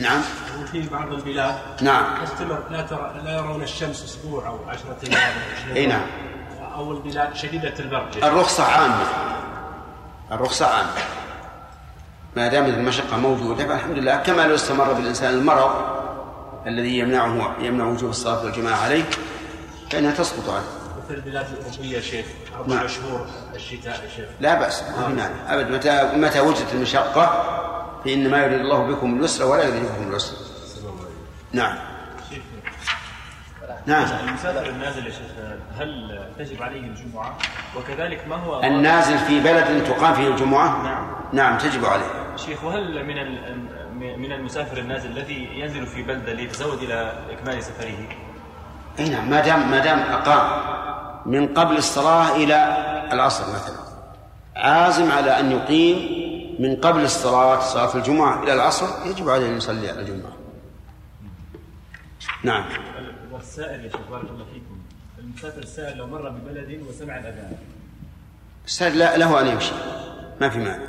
نعم. وفي بعض البلاد نعم. يستمر لا ترى لا يرون الشمس أسبوع أو 10 أيام إي نعم. أو البلاد شديدة البرد. الرخصة عامة. الرخصة عامة. ما دامت المشقة موجودة فالحمد لله. كما لو استمر بالإنسان المرض الذي يمنعه يمنع وجوب الصلاة والجماعة عليه فإنها تسقط عنه. مثل البلاد الأوروبية شيخ؟ أربع نعم. شهور الشتاء يا شيخ. لا بأس ما في مانع. أبد متى متى وجدت المشقة؟ فإنما يريد الله بكم اليسر ولا يريد بكم العسر. نعم. نعم. المسافر النازل يا شيخ هل تجب عليه الجمعة؟ وكذلك ما هو النازل في بلد تقام فيه الجمعة؟ نعم. نعم تجب عليه. شيخ وهل من من المسافر النازل الذي ينزل في بلدة ليتزود إلى إكمال سفره؟ إي نعم ما دام ما دام أقام من قبل الصلاة إلى العصر مثلا. عازم على أن يقيم من قبل الصلاة صلاة الجمعة إلى العصر يجب عليه أن يصلي على الجمعة. نعم. والسائر يا شيخ بارك الله فيكم. المسافر السائر لو مر ببلد وسمع الأذان. السائل لا له أن يمشي. ما في مانع.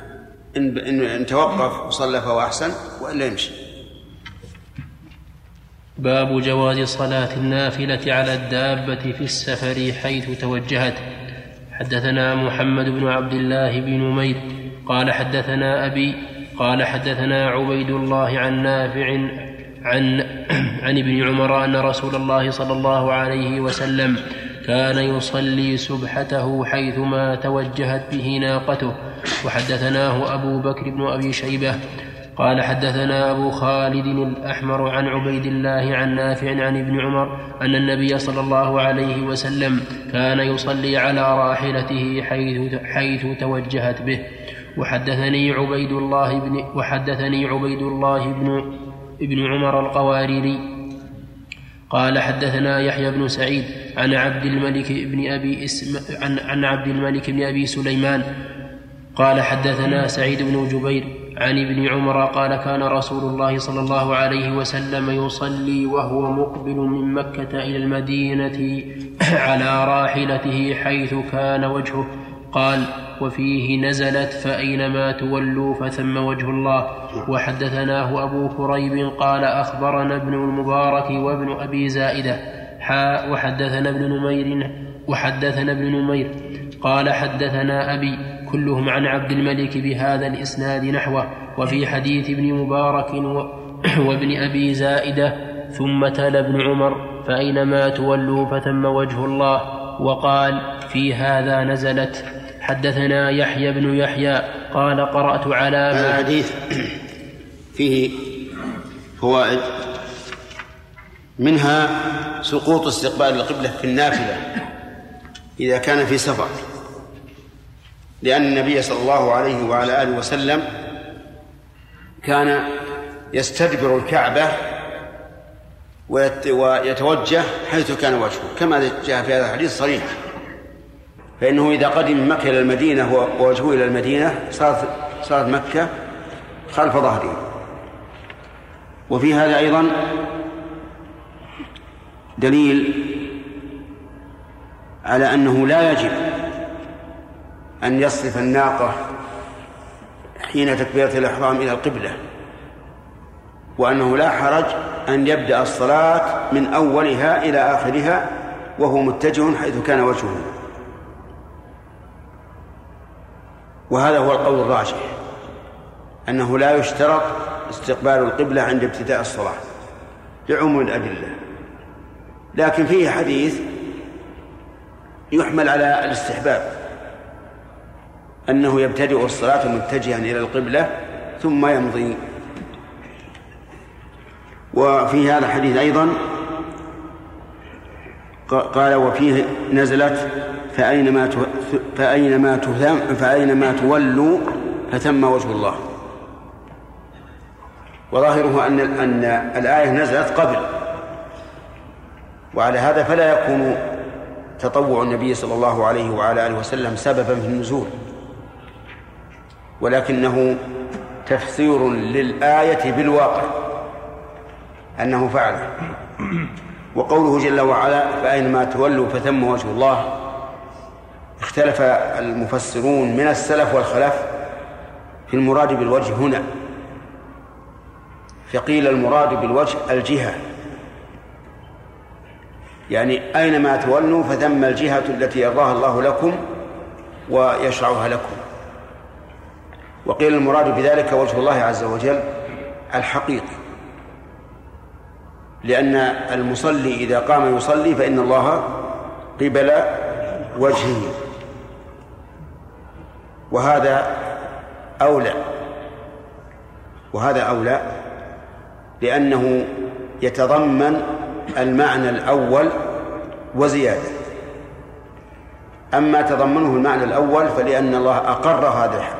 ان ان, توقف وصلى فهو أحسن والا يمشي. باب جواز صلاة النافلة على الدابة في السفر حيث توجهت. حدثنا محمد بن عبد الله بن نمير قال حدثنا أبي قال حدثنا عبيد الله عن نافع عن عن ابن عمر أن رسول الله صلى الله عليه وسلم كان يصلي سبحته حيثما توجهت به ناقته. وحدثناه أبو بكر بن أبي شيبة قال حدثنا أبو خالد الأحمر عن عبيد الله عن نافع عن ابن عمر أن النبي صلى الله عليه وسلم كان يصلي على راحلته حيث, حيث توجهت به. وحدثني عبيد الله بن وحدثني عبيد الله بن ابن عمر القواريري. قال حدثنا يحيى بن سعيد عن عبد الملك بن أبي اسم عن, عبد الملك بن أبي سليمان. قال حدثنا سعيد بن جبير عن ابن عمر قال كان رسول الله صلى الله عليه وسلم يصلي وهو مقبل من مكة إلى المدينة على راحلته حيث كان وجهه. قال وفيه نزلت فأينما تولوا فثم وجه الله. وحدثناه أبو كريب قال أخبرنا ابن المبارك وابن أبي زائدة. حاء وحدثنا ابن نمير وحدثنا ابن نمير. قال حدثنا أبي كلهم عن عبد الملك بهذا الإسناد نحوه وفي حديث ابن مبارك وابن أبي زائدة ثم تلا ابن عمر فأينما تولوا فثم وجه الله وقال في هذا نزلت. حدثنا يحيى بن يحيى قال قرأت على هذا الحديث فيه فوائد. منها سقوط استقبال القبلة في النافلة إذا كان في سفر. لأن النبي صلى الله عليه وعلى آله وسلم كان يستدبر الكعبة ويت- ويتوجه حيث كان وجهه كما جاء في هذا الحديث صريح. فإنه إذا قدم مكة إلى المدينة ووجهه إلى المدينة صارت صارت مكة خلف ظهره. وفي هذا أيضا دليل على أنه لا يجب أن يصرف الناقة حين تكبيرة الإحرام إلى القبلة وأنه لا حرج أن يبدأ الصلاة من أولها إلى آخرها وهو متجه حيث كان وجهه. وهذا هو القول الراجح أنه لا يشترط استقبال القبلة عند ابتداء الصلاة لعموم الأدلة. لكن فيه حديث يحمل على الاستحباب. أنه يبتدئ الصلاة متجها إلى القبلة ثم يمضي. وفي هذا الحديث أيضا قال وفيه نزلت فأينما فأينما فأينما تولوا فثم وجه الله. وظاهره أن أن الآية نزلت قبل. وعلى هذا فلا يكون تطوع النبي صلى الله عليه وعلى آله وسلم سببا في النزول. ولكنه تفسير للآية بالواقع أنه فعله. وقوله جل وعلا فأينما تولوا فثم وجه الله. اختلف المفسرون من السلف والخلف في المراد بالوجه هنا. فقيل المراد بالوجه الجهة. يعني أينما تولوا فثم الجهة التي يرضاها الله لكم ويشرعها لكم. وقيل المراد بذلك وجه الله عز وجل الحقيقي لأن المصلي إذا قام يصلي فإن الله قبل وجهه. وهذا أولى. وهذا أولى لأنه يتضمن المعنى الأول وزيادة. أما تضمنه المعنى الأول فلأن الله أقر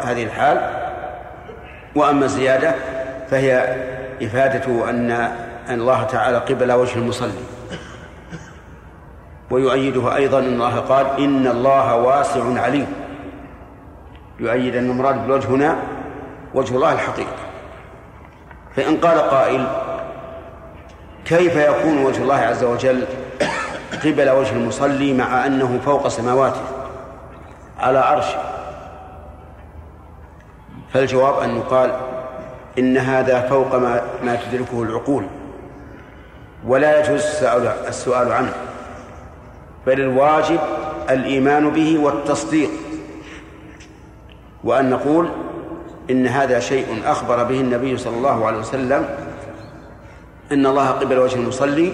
هذه الحال وأما الزيادة فهي إفادة أن أن الله تعالى قبل وجه المصلي. ويؤيده أيضا أن الله قال إن الله واسع عليم. يؤيد أن المراد بالوجه هنا وجه الله الحقيقي. فإن قال قائل كيف يكون وجه الله عز وجل قبل وجه المصلي مع أنه فوق سماواته على عرشه. فالجواب أن يقال إن هذا فوق ما, ما تدركه العقول ولا يجوز السؤال, عنه بل الواجب الإيمان به والتصديق. وأن نقول إن هذا شيء أخبر به النبي صلى الله عليه وسلم إن الله قبل وجه المصلي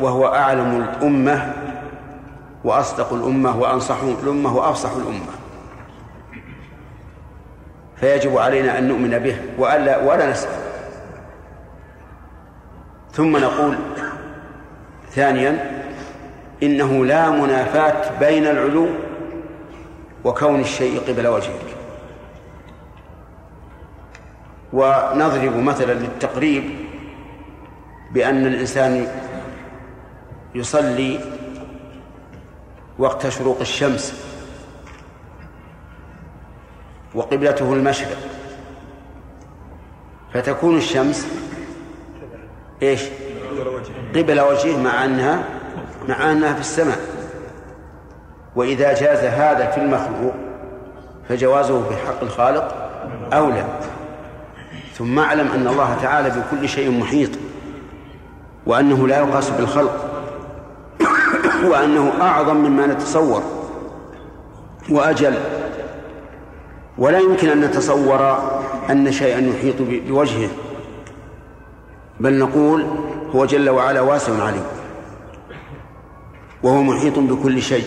وهو أعلم الأمة وأصدق الأمة وأنصح الأمة وأفصح الأمة. فيجب علينا أن نؤمن به وألا ولا نسأل. ثم نقول ثانيا إنه لا منافاة بين العلو وكون الشيء قبل وجهك. ونضرب مثلا للتقريب بأن الإنسان يصلي وقت شروق الشمس وقبلته المشرق. فتكون الشمس إيش؟ قبل وجهه مع انها مع أنها في السماء. وإذا جاز هذا في المخلوق فجوازه في حق الخالق أولى. ثم أعلم أن الله تعالى بكل شيء محيط وأنه لا يقاس بالخلق. وأنه أعظم مما نتصور وأجل. ولا يمكن أن نتصور أن شيئا يحيط بوجهه بل نقول هو جل وعلا واسع عليم وهو محيط بكل شيء.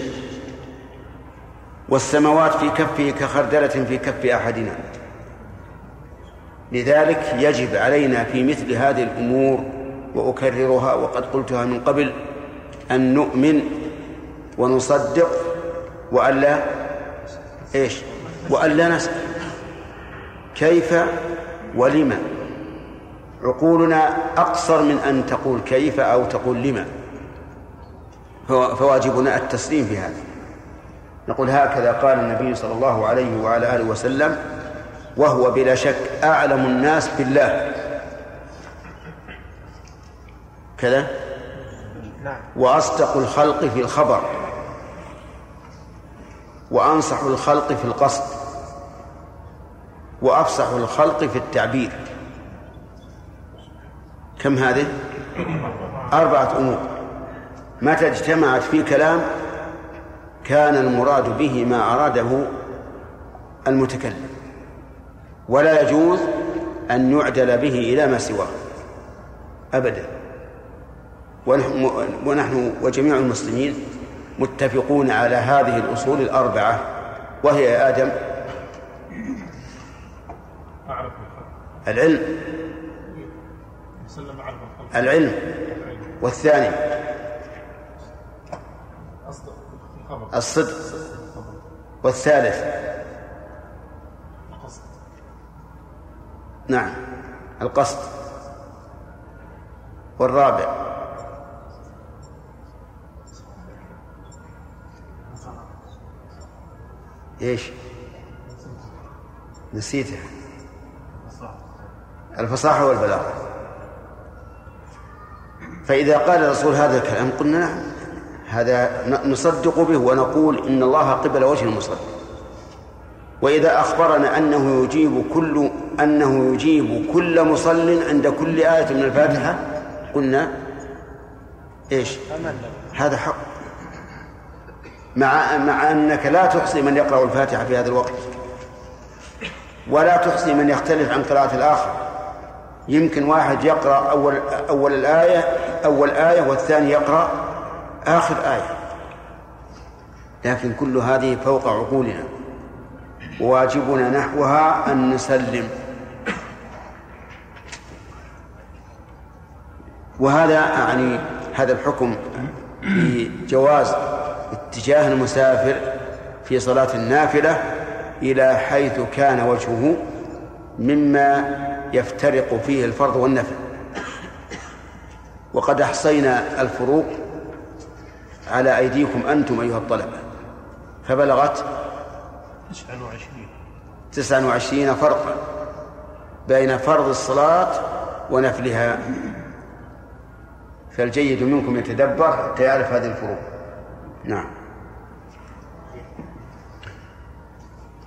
والسماوات في كفه كخردلة في كف أحدنا. لذلك يجب علينا في مثل هذه الأمور وأكررها وقد قلتها من قبل أن نؤمن ونصدق وألا إيش؟ وألا نسأل كيف ولما عقولنا أقصر من أن تقول كيف أو تقول لما فواجبنا التسليم في هذا. نقول هكذا قال النبي صلى الله عليه وعلى آله وسلم وهو بلا شك أعلم الناس بالله. كذا؟ وأصدق الخلق في الخبر. وأنصح الخلق في القصد. وأفصح الخلق في التعبير. كم هذه؟ أربعة أمور. متى اجتمعت في كلام كان المراد به ما أراده المتكلم. ولا يجوز أن يعدل به إلى ما سواه. أبدا. ونحن, ونحن وجميع المسلمين متفقون على هذه الأصول الأربعة وهي يا آدم العلم العلم والثاني الصدق والثالث نعم القصد والرابع إيش؟ نسيته الفصاحة. والبلاغة. فإذا قال الرسول هذا الكلام قلنا نعم هذا نصدق به ونقول إن الله قبل وجه المصدق. وإذا أخبرنا أنه يجيب كل أنه يجيب كل مصل عند كل آية من الفاتحة قلنا إيش؟ هذا حق. مع مع أنك لا تحصي من يقرأ الفاتحة في هذا الوقت. ولا تحصي من يختلف عن قراءة الآخر. يمكن واحد يقرأ أول أول الآية أول آية والثاني يقرأ آخر آية. لكن كل هذه فوق عقولنا. وواجبنا نحوها أن نسلم. وهذا يعني هذا الحكم في جواز اتجاه المسافر في صلاة النافلة إلى حيث كان وجهه مما يفترق فيه الفرض والنفل. وقد أحصينا الفروق على أيديكم أنتم أيها الطلبة. فبلغت 29 تسعة وعشرين فرقا بين فرض الصلاة ونفلها. فالجيد منكم يتدبر حتى يعرف هذه الفروق. نعم.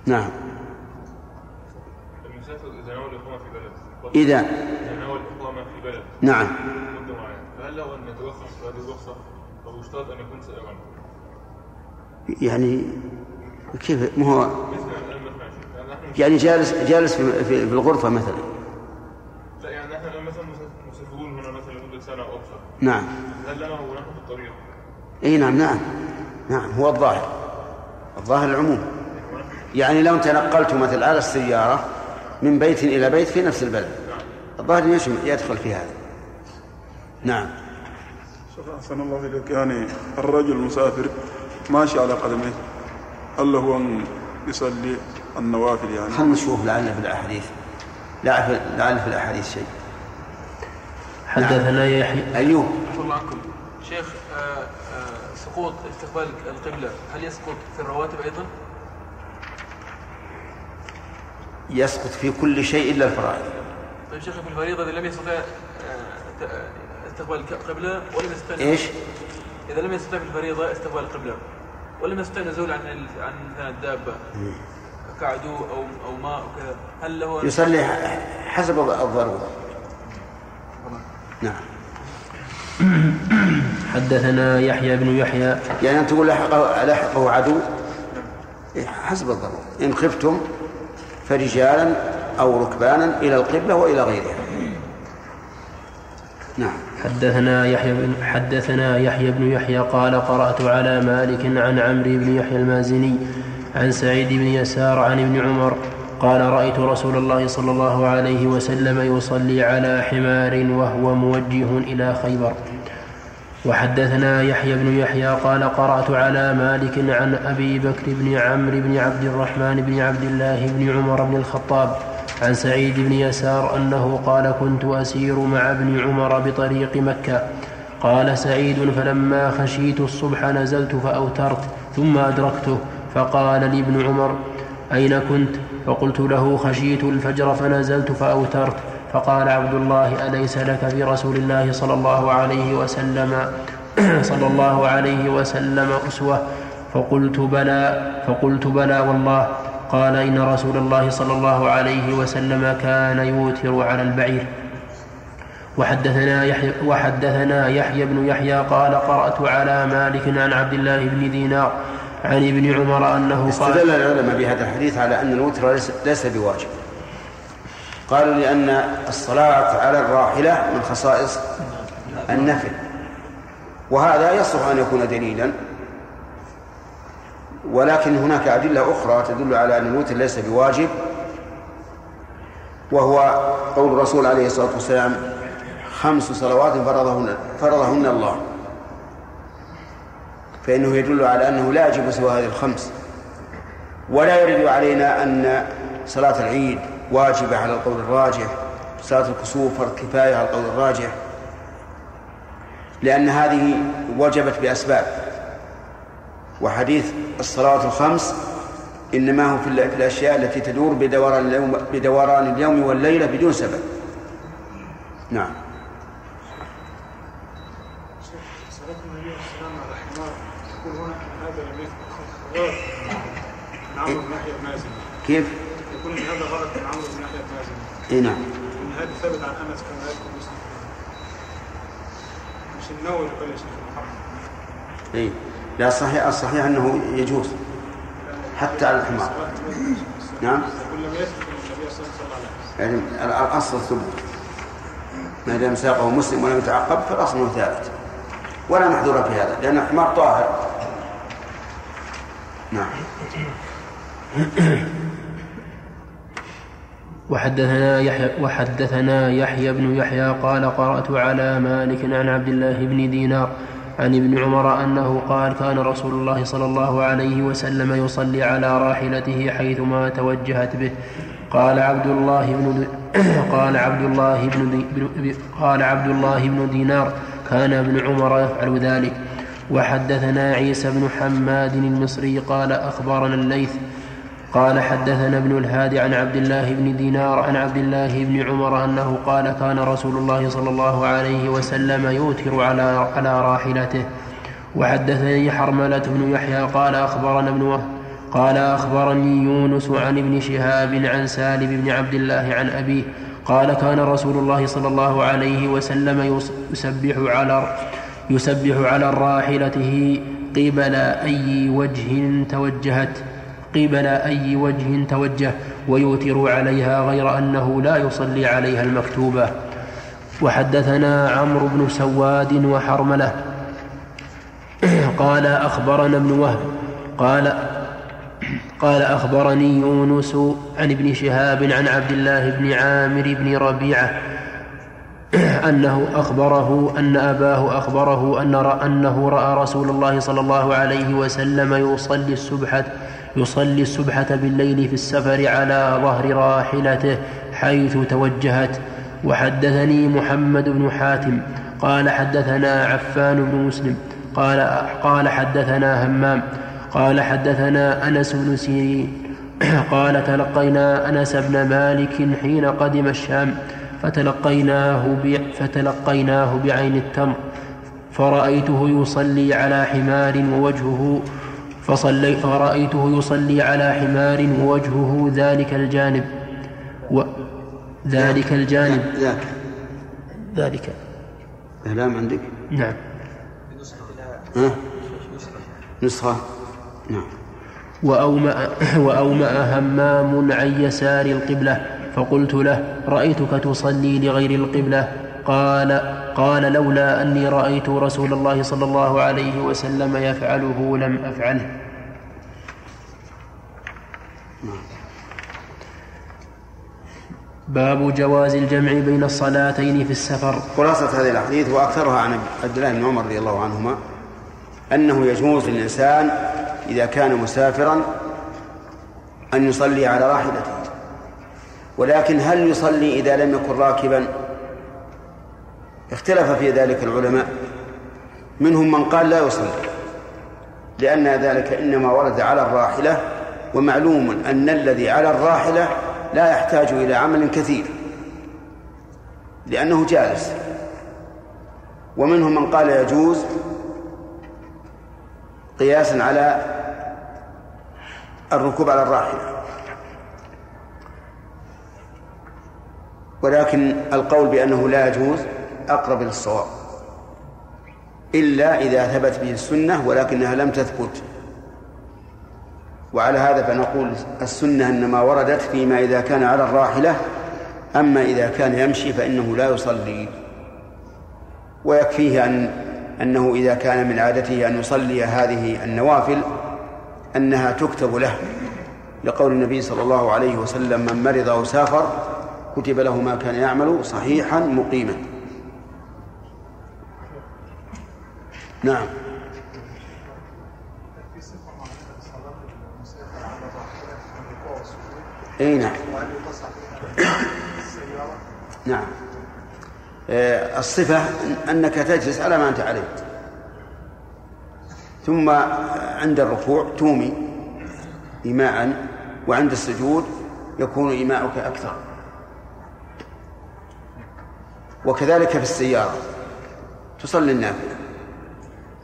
نعم. المسافر إذا. نوى الإقامة في بلد إذا نوى الإقامة في بلد نعم. مدة معينة فهل له أن يتوقف في هذه الرخصة أو يشترط أن يكون سائغا؟ يعني كيف؟ ما هو يعني جالس جالس في, في, الغرفة مثلا. لا يعني نحن مثلا مسافرون هنا مثلا لمدة سنة أو أكثر. نعم. هل لنا ونحن في الطريق اي نعم نعم. نعم هو الظاهر. الظاهر العموم. يعني لو تنقلت مثل على السيارة من بيت إلى بيت في نفس البلد. الظاهر يشمل يدخل في هذا. نعم. شيخ أحسن الله إليك. يعني الرجل المسافر ماشي على قدميه. هل له أن يصلي النوافل يعني؟ خلنا نشوف لعل في الأحاديث. لعل لعل في الأحاديث شيء. حدثنا يحيى. أيوب عفوا الله عنكم. شيخ آه، سقوط استقبال القبلة. هل يسقط في الرواتب أيضا؟ يسقط في كل شيء إلا الفرائض. طيب شيخ في الفريضة إذا لم يستطع آه، آه، استقبال القبلة ولم يستطع إيش؟ إذا لم يستطع في الفريضة استقبال القبلة. ولم يستطع النزول عن عن مثلا الدابة. كعدو أو أو ماء وكذا هل له يصلي حسب الضرورة. نعم. حدثنا يحيى بن يحيى. يعني أن تقول لحقه, لحقه عدو؟ إيه، حسب الضرورة. إن خفتم فرجالا أو ركبانا إلى القبلة وإلى غيرها. نعم. حدثنا يحيى بن حدثنا يحيى بن يحيى قال قرأت على مالك عن عمرو بن يحيى المازني عن سعيد بن يسار عن ابن عمر قال رأيت رسول الله صلى الله عليه وسلم يصلي على حمار وهو موجه إلى خيبر. وحدثنا يحيى بن يحيى قال قرأت على مالك عن أبي بكر بن عمرو بن عبد الرحمن بن عبد الله بن عمر بن الخطاب عن سعيد بن يسار أنه قال كنت أسير مع ابن عمر بطريق مكة. قال سعيد فلما خشيت الصبح نزلت فأوترت ثم أدركته فقال لي ابن عمر أين كنت؟ فقلت له خشيت الفجر فنزلت فأوترت فقال عبد الله أليس لك في رسول الله صلى الله عليه وسلم؟ صلى الله عليه وسلم أسوة. فقلت بلى فقلت بلى والله. قال إن رسول الله صلى الله عليه وسلم كان يوتر على البعير. وحدثنا يحيى, وحدثنا يحيى بن يحيى قال قرأت على مالك عن عبد الله بن دينار عن ابن عمر أنه قال استدل العلماء بهذا الحديث على أن الوتر ليس, ليس بواجب. قالوا لأن الصلاة على الراحلة من خصائص النفل. وهذا يصلح أن يكون دليلا. ولكن هناك أدلة أخرى تدل على أن الوتر ليس بواجب. وهو قول الرسول عليه الصلاة والسلام خمس صلوات فرضهن فرضهن الله. فإنه يدل على أنه لا يجب سوى هذه الخمس. ولا يرد علينا أن صلاة العيد واجبة على القول الراجح صلاة الكسوف فرض كفاية على القول الراجح. لأن هذه وجبت بأسباب. وحديث الصلاة الخمس إنما هو في ال- في الأشياء التي تدور بدوران اليوم بدوران اليوم والليلة بدون سبب. نعم. صلاة النبي والسلام على هنا ان هذا لم يثبت عمرو بن يحيى كيف؟ يقول ان هذا غلط من عمرو بن يحيى المازني اي نعم. هذا ثابت عن انس كما يذكر مسلم. مش النووي اللي قال يا شيخ محمد. اي لا الصحيح الصحيح أنه يجوز. حتى على الحمار. نعم. يقول لم يثبت أن النبي صلى الله عليه وسلم يعني الأصل الثبوت ما دام ساقه مسلم ولم يتعقب فالأصل أنه ثابت. ولا محذور في هذا لأن الحمار طاهر. نعم. وحدثنا يحيى وحدثنا يحيى بن يحيى قال قرأت على مالك عن عبد الله بن دينار عن ابن عمر أنه قال كان رسول الله صلى الله عليه وسلم يصلي على راحلته حيثما توجهت به. قال عبد الله بن قال عبد الله بن قال عبد الله بن دينار كان ابن عمر يفعل ذلك. وحدثنا عيسى بن حماد المصري قال أخبرنا الليث قال حدثنا ابن الهادي عن عبد الله بن دينار عن عبد الله بن عمر أنه قال كان رسول الله صلى الله عليه وسلم يوتر على على راحلته. وحدثني حرملة بن يحيى قال أخبرنا ابن وهب قال أخبرني يونس عن ابن شهاب عن سالم بن عبد الله عن أبيه قال كان رسول الله صلى الله عليه وسلم يسبح على يسبح على راحلته قبل أي وجه توجهت. قبل أي وجه توجه ويوتر عليها غير أنه لا يصلي عليها المكتوبة. وحدثنا عمرو بن سواد وحرملة. قال أخبرنا ابن وهب. قال قال أخبرني يونس عن ابن شهاب عن عبد الله بن عامر بن ربيعة أنه أخبره أن أباه أخبره أن أنه رأى رسول الله صلى الله عليه وسلم يصلي السبحة يصلي السبحة بالليل في السفر على ظهر راحلته حيث توجهت. وحدثني محمد بن حاتم. قال حدثنا عفان بن مسلم. قال قال حدثنا همام. قال حدثنا أنس بن سيرين. قال تلقينا أنس بن مالك حين قدم الشام. فتلقيناه فتلقيناه بعين التمر. فرأيته يصلي على حمار ووجهه فصلي فرأيته يصلي على حمار ووجهه ذلك الجانب. و ذلك الجانب. ذاك. ذلك. إعلام عندك؟ نعم. ها؟ نسخة. نعم. وأومأ, وأومأ همام عن يسار القبلة فقلت له رأيتك تصلي لغير القبلة؟ قال قال لولا أني رأيت رسول الله صلى الله عليه وسلم يفعله لم أفعله. باب جواز الجمع بين الصلاتين في السفر. خلاصة هذه الأحاديث وأكثرها عن عبد الله بن عمر رضي الله عنهما أنه يجوز للإنسان إذا كان مسافرا أن يصلي على راحلته ولكن هل يصلي إذا لم يكن راكبا؟ اختلف في ذلك العلماء. منهم من قال لا يصلي لأن ذلك إنما ورد على الراحلة ومعلوم أن الذي على الراحلة لا يحتاج إلى عمل كثير لأنه جالس. ومنهم من قال يجوز قياسا على الركوب على الراحلة. ولكن القول بأنه لا يجوز أقرب للصواب إلا إذا ثبت به السنة ولكنها لم تثبت. وعلى هذا فنقول السنة إنما وردت فيما إذا كان على الراحلة أما إذا كان يمشي فإنه لا يصلي. ويكفيه أن أنه إذا كان من عادته أن يصلي هذه النوافل أنها تكتب له. لقول النبي صلى الله عليه وسلم من مرض أو سافر كتب له ما كان يعمل صحيحا مقيما. نعم. إي نعم. نعم. آه، الصفة أنك تجلس على ما أنت عليه. ثم عند الركوع تومي إيماء وعند السجود يكون إيماؤك أكثر. وكذلك في السيارة تصلي النافلة.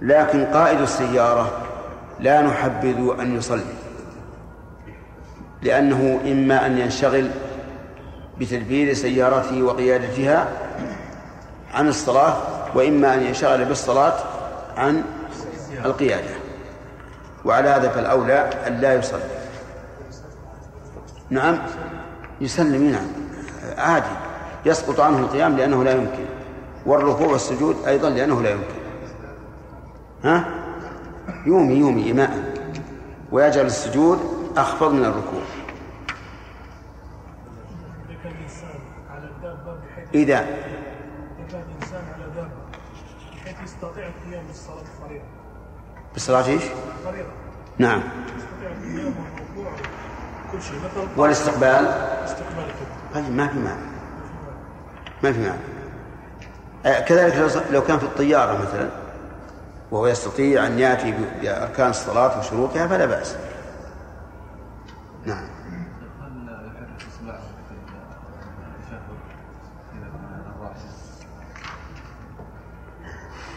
لكن قائد السيارة لا نحبذ أن يصلي لأنه إما أن ينشغل بتدبير سيارته وقيادتها عن الصلاة وإما أن ينشغل بالصلاة عن القيادة. وعلى هذا فالأولى أن لا يصلي. نعم يسلم نعم عادي يسقط عنه القيام لأنه لا يمكن والركوع والسجود أيضا لأنه لا يمكن. ها؟ يومي يومي إيماء ويجعل السجود أخفض من الركوع. إذا يستطيع القيام بالصلاة الفريضة بالصلاة إيش؟ فريضة نعم. يستطيع القيام والركوع كل شيء مثلا والاستقبال؟ استقبال طيب ما في معنى ما في معنى آه، كذلك لو كان في الطيارة مثلا. وهو يستطيع أن يأتي بأركان الصلاة وشروطها فلا بأس. نعم.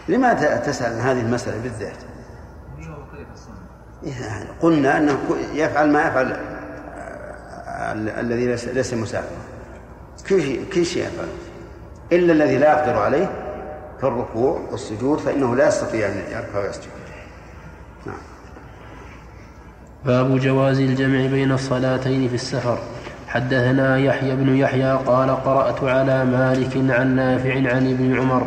لماذا تسأل عن هذه المسألة بالذات؟ قلنا أنه يفعل ما يفعل آه، ال- الذي ليس- مسافرا. كل شيء يفعل. إلا الذي لا يقدر عليه كالركوع والسجود فإنه لا يستطيع أن يركع ويسجد. نعم. باب جواز الجمع بين الصلاتين في السفر. حدثنا يحيى بن يحيى قال قرأت على مالك عن نافع عن ابن عمر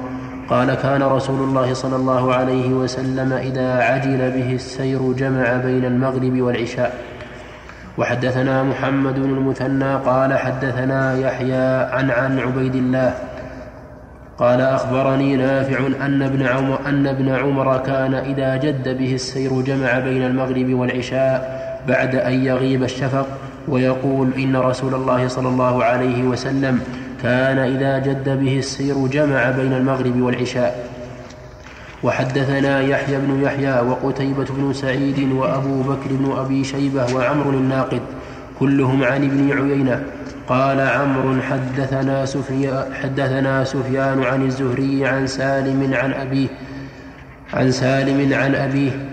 قال كان رسول الله صلى الله عليه وسلم إذا عجل به السير جمع بين المغرب والعشاء. وحدثنا محمد بن المثنى قال حدثنا يحيى عن عن عبيد الله قال أخبرني نافع أن ابن عمر أن ابن عمر كان إذا جد به السير جمع بين المغرب والعشاء بعد أن يغيب الشفق ويقول إن رسول الله صلى الله عليه وسلم كان إذا جد به السير جمع بين المغرب والعشاء. وحدثنا يحيى بن يحيى وقتيبة بن سعيد وأبو بكر بن أبي شيبة وعمر الناقد كلهم عن ابن عيينة قال عمرو حدثنا سفيان حدثنا سفيان عن الزهري عن سالم عن أبيه عن سالم عن أبيه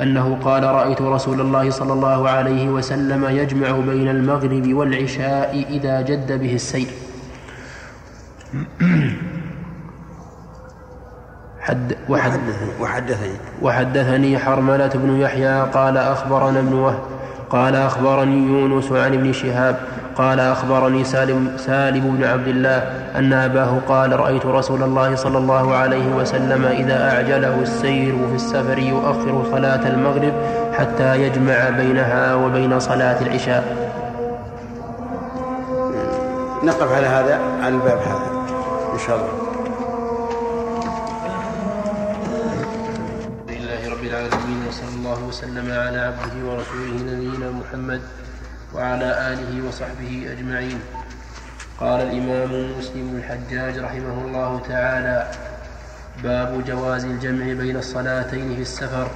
أنه قال رأيت رسول الله صلى الله عليه وسلم يجمع بين المغرب والعشاء إذا جد به السير حد وحد وحدثني. وحدثني حرملة بن يحيى قال أخبرنا ابن وهب قال أخبرني يونس عن ابن شهاب قال أخبرني سالم, سالم بن عبد الله أن أباه قال رأيت رسول الله صلى الله عليه وسلم إذا أعجله السير في السفر يؤخر صلاة المغرب حتى يجمع بينها وبين صلاة العشاء. نقف على هذا على الباب هذا إن شاء الله. وسلم على عبده ورسوله نبينا محمد وعلى آله وصحبه أجمعين. قال الإمام مسلم الحجاج رحمه الله تعالى باب جواز الجمع بين الصلاتين في السفر.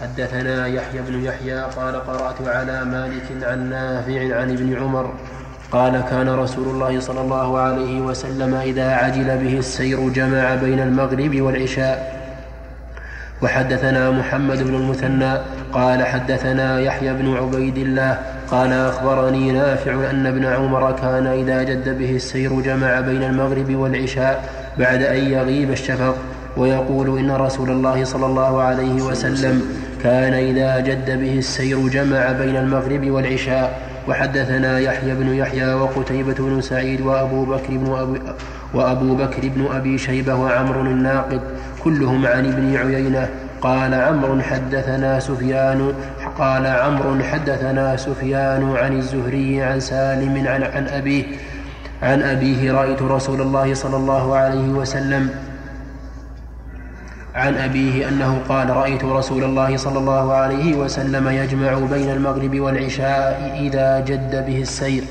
حدثنا يحيى بن يحيى قال قرأت على مالك عن نافع عن ابن عمر قال كان رسول الله صلى الله عليه وسلم إذا عجل به السير جمع بين المغرب والعشاء. وحدثنا محمد بن المثنى قال حدثنا يحيى بن عبيد الله قال أخبرني نافع أن ابن عمر كان إذا جد به السير جمع بين المغرب والعشاء بعد أن يغيب الشفق ويقول إن رسول الله صلى الله عليه وسلم كان إذا جد به السير جمع بين المغرب والعشاء. وحدثنا يحيى بن يحيى وقتيبة بن سعيد وأبو بكر بن أبي وأبو بكر بن أبي شيبة وعمر الناقد كلهم عن ابن عيينة. قال عمرو حدثنا سفيان قال عمرو حدثنا سفيان عن الزهري عن سالم عن, عن أبيه. عن أبيه رأيت رسول الله صلى الله عليه وسلم. عن أبيه أنه قال رأيت رسول الله صلى الله عليه وسلم يجمع بين المغرب والعشاء إذا جد به السير.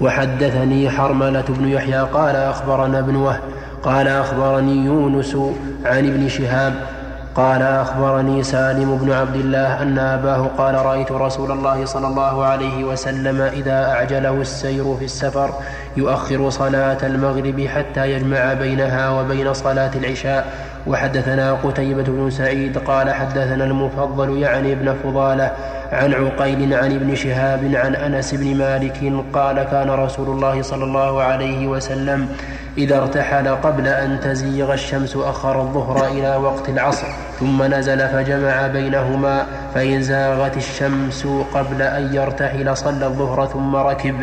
وحدثني حرملة بن يحيى قال أخبرنا ابن وهب. قال أخبرني يونس عن ابن شهاب قال أخبرني سالم بن عبد الله أن أباه قال رأيت رسول الله صلى الله عليه وسلم إذا أعجله السير في السفر يؤخر صلاة المغرب حتى يجمع بينها وبين صلاة العشاء. وحدثنا قتيبة بن سعيد قال حدثنا المفضل يعني ابن فضالة عن عقيل عن ابن شهاب عن أنس بن مالك قال كان رسول الله صلى الله عليه وسلم إذا ارتحل قبل أن تزيغ الشمس أخر الظهر إلى وقت العصر ثم نزل فجمع بينهما فإن زاغت الشمس قبل أن يرتحل صلى الظهر ثم ركب.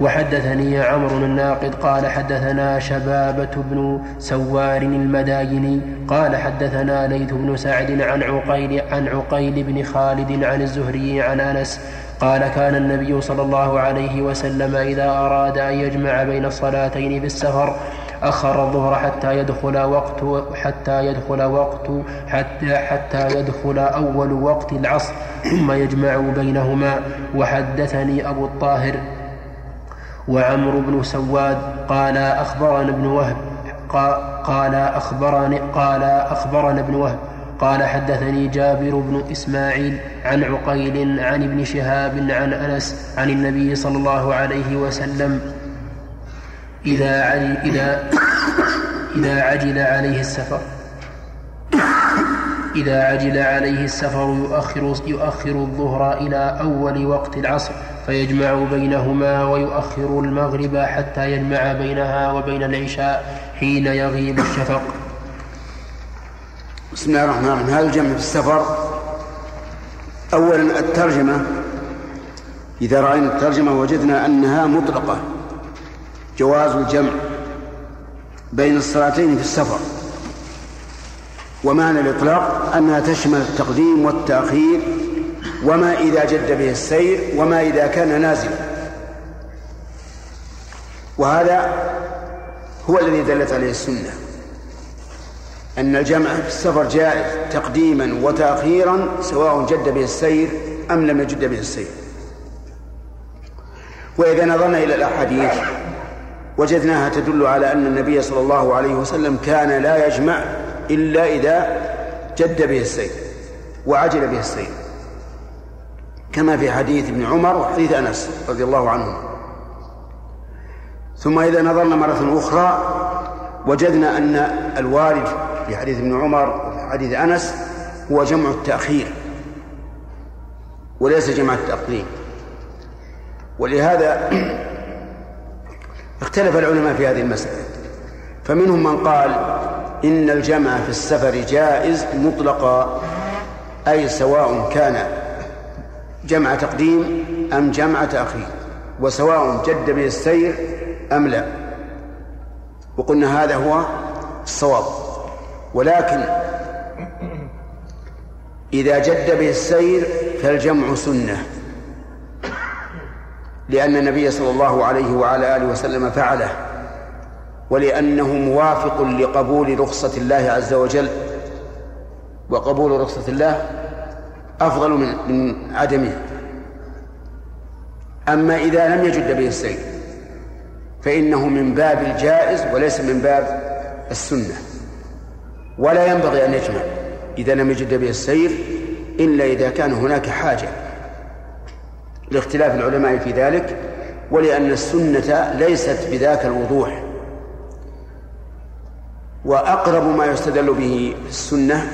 وحدثني عمرو الناقد قال حدثنا شبابة بن سوار المدايني قال حدثنا ليث بن سعد عن عقيل عن عقيل بن خالد عن الزهري عن أنس قال كان النبي صلى الله عليه وسلم إذا أراد أن يجمع بين الصلاتين في السفر أخر الظهر حتى يدخل وقت حتى يدخل وقت حتى حتى يدخل أول وقت العصر ثم يجمع بينهما. وحدثني أبو الطاهر وعمرو بن سواد قال أخبرنا ابن وهب قال أخبرني قال أخبرنا ابن وهب قال حدثني جابر بن إسماعيل عن عقيل عن ابن شهاب عن أنس عن النبي صلى الله عليه وسلم إذا عجل إذا إذا عجل عليه السفر. إذا عجل عليه السفر يؤخر يؤخر الظهر إلى أول وقت العصر فيجمع بينهما ويؤخر المغرب حتى يجمع بينها وبين العشاء حين يغيب الشفق. بسم الله الرحمن الرحيم. هذا الجمع في السفر؟ أولا الترجمة. إذا رأينا الترجمة وجدنا أنها مطلقة. جواز الجمع بين الصلاتين في السفر. ومعنى الإطلاق أنها تشمل التقديم والتأخير وما إذا جد به السير وما إذا كان نازلا. وهذا هو الذي دلت عليه السنة أن الجمع في السفر جائز تقديما وتأخيرا سواء جد به السير أم لم يجد به السير. وإذا نظرنا إلى الأحاديث وجدناها تدل على أن النبي صلى الله عليه وسلم كان لا يجمع إلا إذا جد به السير وعجل به السير كما في حديث ابن عمر وحديث أنس رضي الله عنهما. ثم إذا نظرنا مرة أخرى وجدنا أن الوارد في حديث ابن عمر وفي حديث أنس هو جمع التأخير وليس جمع التقديم ولهذا اختلف العلماء في هذه المسألة. فمنهم من قال إن الجمع في السفر جائز مطلقا أي سواء كان جمع تقديم أم جمع تأخير وسواء جد به السير أم لا. وقلنا هذا هو الصواب. ولكن إذا جد به السير فالجمع سنة. لأن النبي صلى الله عليه وعلى آله وسلم فعله. ولأنه موافق لقبول رخصة الله عز وجل. وقبول رخصة الله أفضل من من عدمه. أما إذا لم يجد به السير فإنه من باب الجائز وليس من باب السنة. ولا ينبغي أن يجمع إذا لم يجد به السير إلا إذا كان هناك حاجة لاختلاف العلماء في ذلك ولأن السنة ليست بذاك الوضوح. وأقرب ما يستدل به في السنة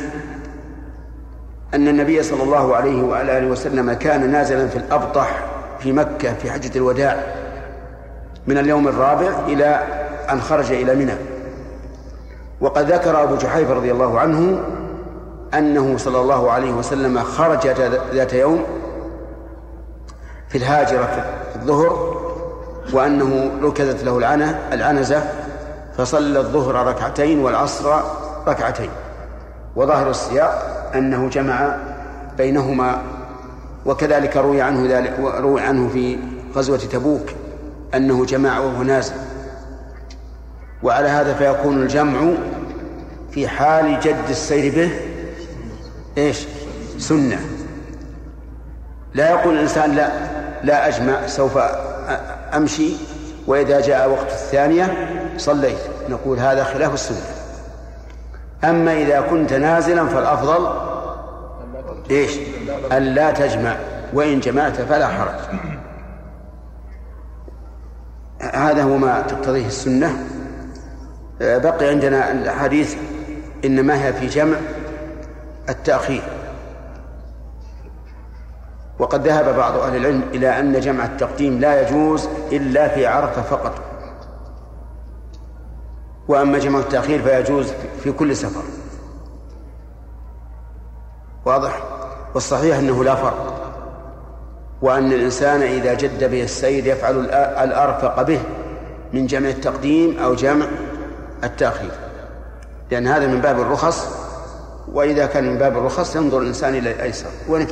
أن النبي صلى الله عليه وعلى آله وسلم كان نازلا في الأبطح في مكة في حجة الوداع من اليوم الرابع إلى أن خرج إلى منى. وقد ذكر أبو جحيفة رضي الله عنه أنه صلى الله عليه وسلم خرج ذات يوم في الهاجرة في الظهر وأنه ركزت له العنزة فصلى الظهر ركعتين والعصر ركعتين. وظاهر السياق أنه جمع بينهما وكذلك روي عنه ذلك روي عنه في غزوة تبوك أنه جمع وهو نازل. وعلى هذا فيكون الجمع في حال جد السير به إيش؟ سنة. لا يقول الإنسان لا لا أجمع سوف أمشي وإذا جاء وقت الثانية صليت. نقول هذا خلاف السنة. أما إذا كنت نازلا فالأفضل إيش؟ ألا تجمع. وإن جمعت فلا حرج. هذا هو ما تقتضيه السنة. بقي عندنا الحديث إنما هي في جمع التأخير. وقد ذهب بعض أهل العلم إلى أن جمع التقديم لا يجوز إلا في عرفة فقط. وأما جمع التأخير فيجوز في كل سفر. واضح؟ والصحيح أنه لا فرق. وأن الإنسان إذا جد به السير يفعل الأ- الأرفق به من جمع التقديم أو جمع التأخير. لأن هذا من باب الرخص وإذا كان من باب الرخص ينظر الإنسان إلى الأيسر. وين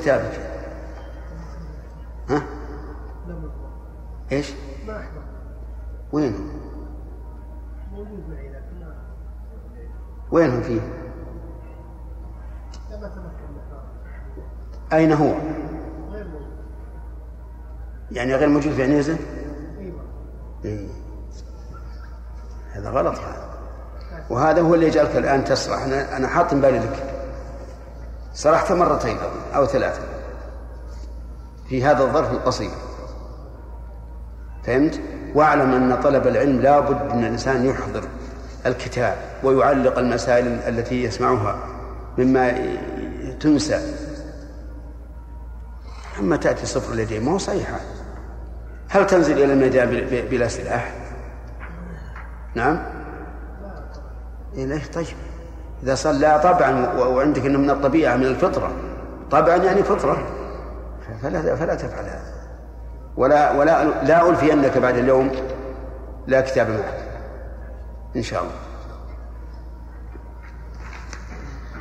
ها؟ إيش؟ ما أحضر وين؟ موجود معي لكن ما وين هو فيه؟ لا ما تمكن أين هو؟ غير موجود يعني غير موجود في عنيزة؟ أيوه. هذا غلط هذا وهذا هو اللي يجعلك الآن تسرح أنا أنا حاط بالي لك سرحت مرتين أو ثلاثة في هذا الظرف القصير فهمت؟ واعلم أن طلب العلم لا بد أن الإنسان يحضر الكتاب ويعلق المسائل التي يسمعها مما تنسى أما تأتي صفر اليدين ما هو صحيح هذا. هل تنزل إلى الميدان بل- بلا سلاح؟ نعم؟ إيه طيب؟ إذا لا طبعا وعندك أنه من الطبيعة من الفطرة طبعا يعني فطرة فلا فلا تفعل هذا. ولا ولا لا ألفينك بعد اليوم لا كتاب معك. إن شاء الله.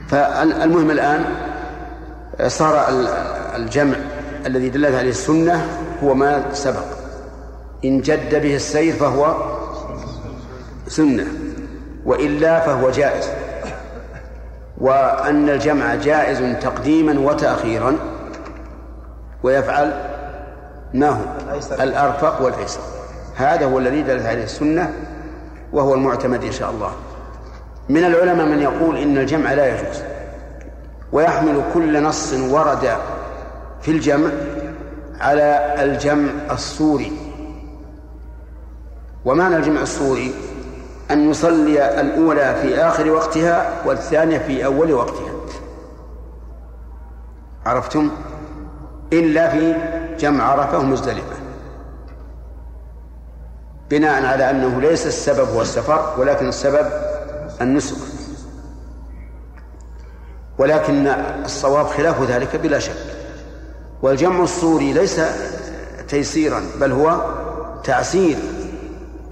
فالمهم الآن صار ال- الجمع الذي دلت عليه السنة هو ما سبق. إن جد به السير فهو سنة وإلا فهو جائز. وأن الجمع جائز تقديما وتأخيرا. ويفعل ما هو؟ الأرفق والأيسر. هذا هو الذي دلت عليه السنة وهو المعتمد إن شاء الله. من العلماء من يقول إن الجمع لا يجوز. ويحمل كل نص ورد في الجمع على الجمع الصوري ومعنى الجمع الصوري أن يصلي الأولى في آخر وقتها والثانية في أول وقتها. عرفتم؟ إلا في جمع عرفة ومزدلفة. بناء على أنه ليس السبب هو السفر ولكن السبب النسك. ولكن الصواب خلاف ذلك بلا شك. والجمع الصوري ليس تيسيرا بل هو تعسير.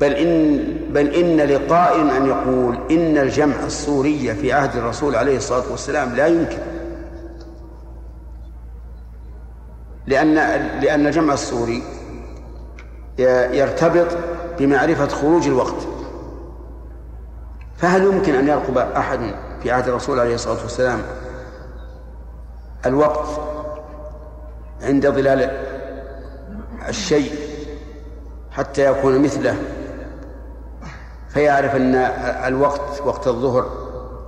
بل إن بل إن لقائل أن يقول إن الجمع الصوري في عهد الرسول عليه الصلاة والسلام لا يمكن. لأن لأن الجمع الصوري يرتبط بمعرفة خروج الوقت. فهل يمكن أن يرقب أحد في عهد الرسول عليه الصلاة والسلام الوقت عند ظلال الشيء حتى يكون مثله؟ فيعرف أن الوقت وقت الظهر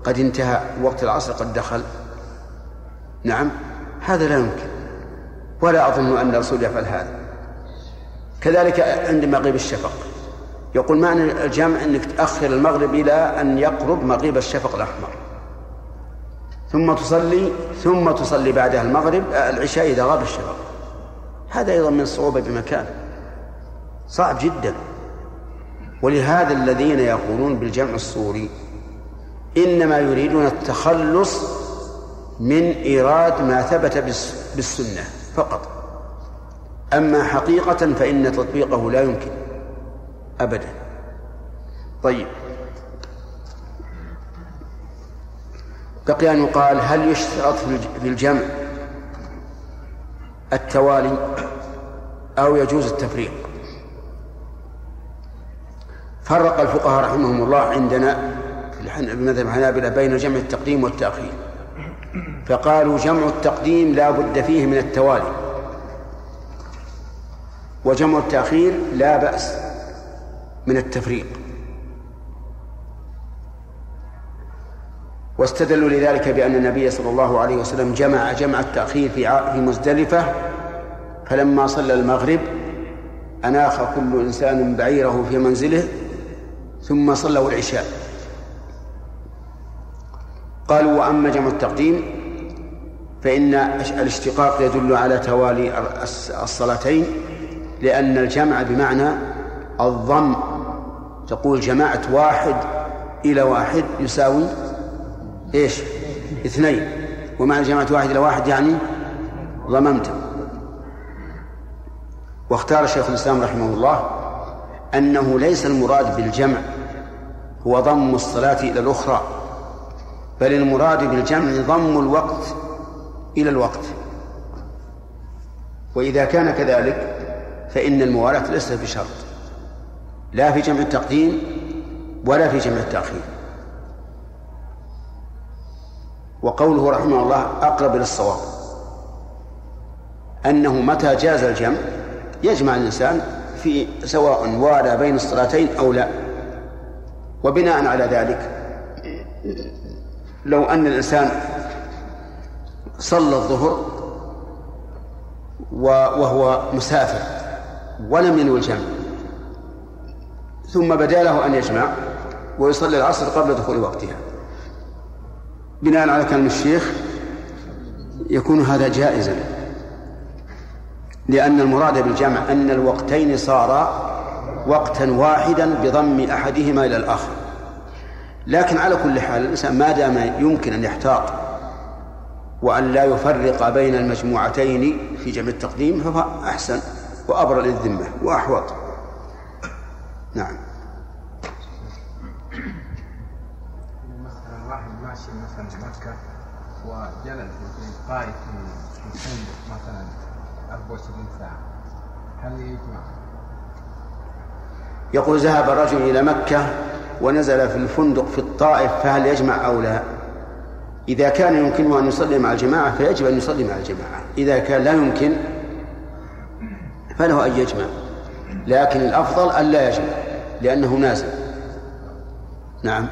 قد انتهى وقت العصر قد دخل. نعم هذا لا يمكن. ولا أظن أن الرسول يفعل هذا. كذلك عند مغيب الشفق. يقول معنى الجمع أنك تأخر المغرب إلى أن يقرب مغيب الشفق الأحمر. ثم تصلي ثم تصلي بعدها المغرب العشاء إذا غاب الشفق. هذا أيضا من الصعوبة بمكان. صعب جدا. ولهذا الذين يقولون بالجمع الصوري إنما يريدون التخلص من إيراد ما ثبت بالسنة. فقط. أما حقيقة فإن تطبيقه لا يمكن. أبدا. طيب. بقي أن يقال هل يشترط في الجمع التوالي أو يجوز التفريق؟ فرق الفقهاء رحمهم الله عندنا في المذهب الحنابلة بين جمع التقديم والتأخير. فقالوا جمع التقديم لا بد فيه من التوالي. وجمع التأخير لا بأس من التفريق. واستدلوا لذلك بأن النبي صلى الله عليه وسلم جمع جمع التأخير في مزدلفة فلما صلى المغرب أناخ كل إنسان بعيره في منزله ثم صلوا العشاء. قالوا وأما جمع التقديم فإن الاشتقاق يدل على توالي الصلاتين لأن الجمع بمعنى الضم. تقول جماعة واحد إلى واحد يساوي إيش؟ اثنين. ومعنى جماعة واحد إلى واحد يعني ضممت. واختار شيخ الإسلام رحمه الله أنه ليس المراد بالجمع هو ضم الصلاة إلى الأخرى. بل المراد بالجمع ضم الوقت إلى الوقت. وإذا كان كذلك فإن الموالاة ليست بشرط لا في جمع التقديم ولا في جمع التأخير. وقوله رحمه الله أقرب إلى الصواب أنه متى جاز الجمع؟ يجمع الإنسان في سواء والى بين الصلاتين أو لا. وبناء على ذلك لو أن الإنسان صلى الظهر وهو مسافر ولم ينوي الجمع ثم بدا له أن يجمع ويصلي العصر قبل دخول وقتها. بناء على كلام الشيخ يكون هذا جائزا لأن المراد بالجمع أن الوقتين صارا وقتا واحدا بضم أحدهما إلى الآخر. لكن على كل حال الإنسان ما دام يمكن أن يحتاط وأن لا يفرق بين المجموعتين في جمع التقديم فهو أحسن وأبرأ للذمة وأحوط نعم مثلا واحد ماشي مثلا مكة وجلس في قائد في الفندق مثلا 24 ساعة هل يجمع؟ يقول ذهب الرجل إلى مكة ونزل في الفندق في الطائف فهل يجمع أو لا؟ إذا كان يمكنه أن يصلي مع الجماعة فيجب أن يصلي مع الجماعة. إذا كان لا يمكن فله أن يجمع. لكن الأفضل أن لا يجمع لأنه نازل. نعم.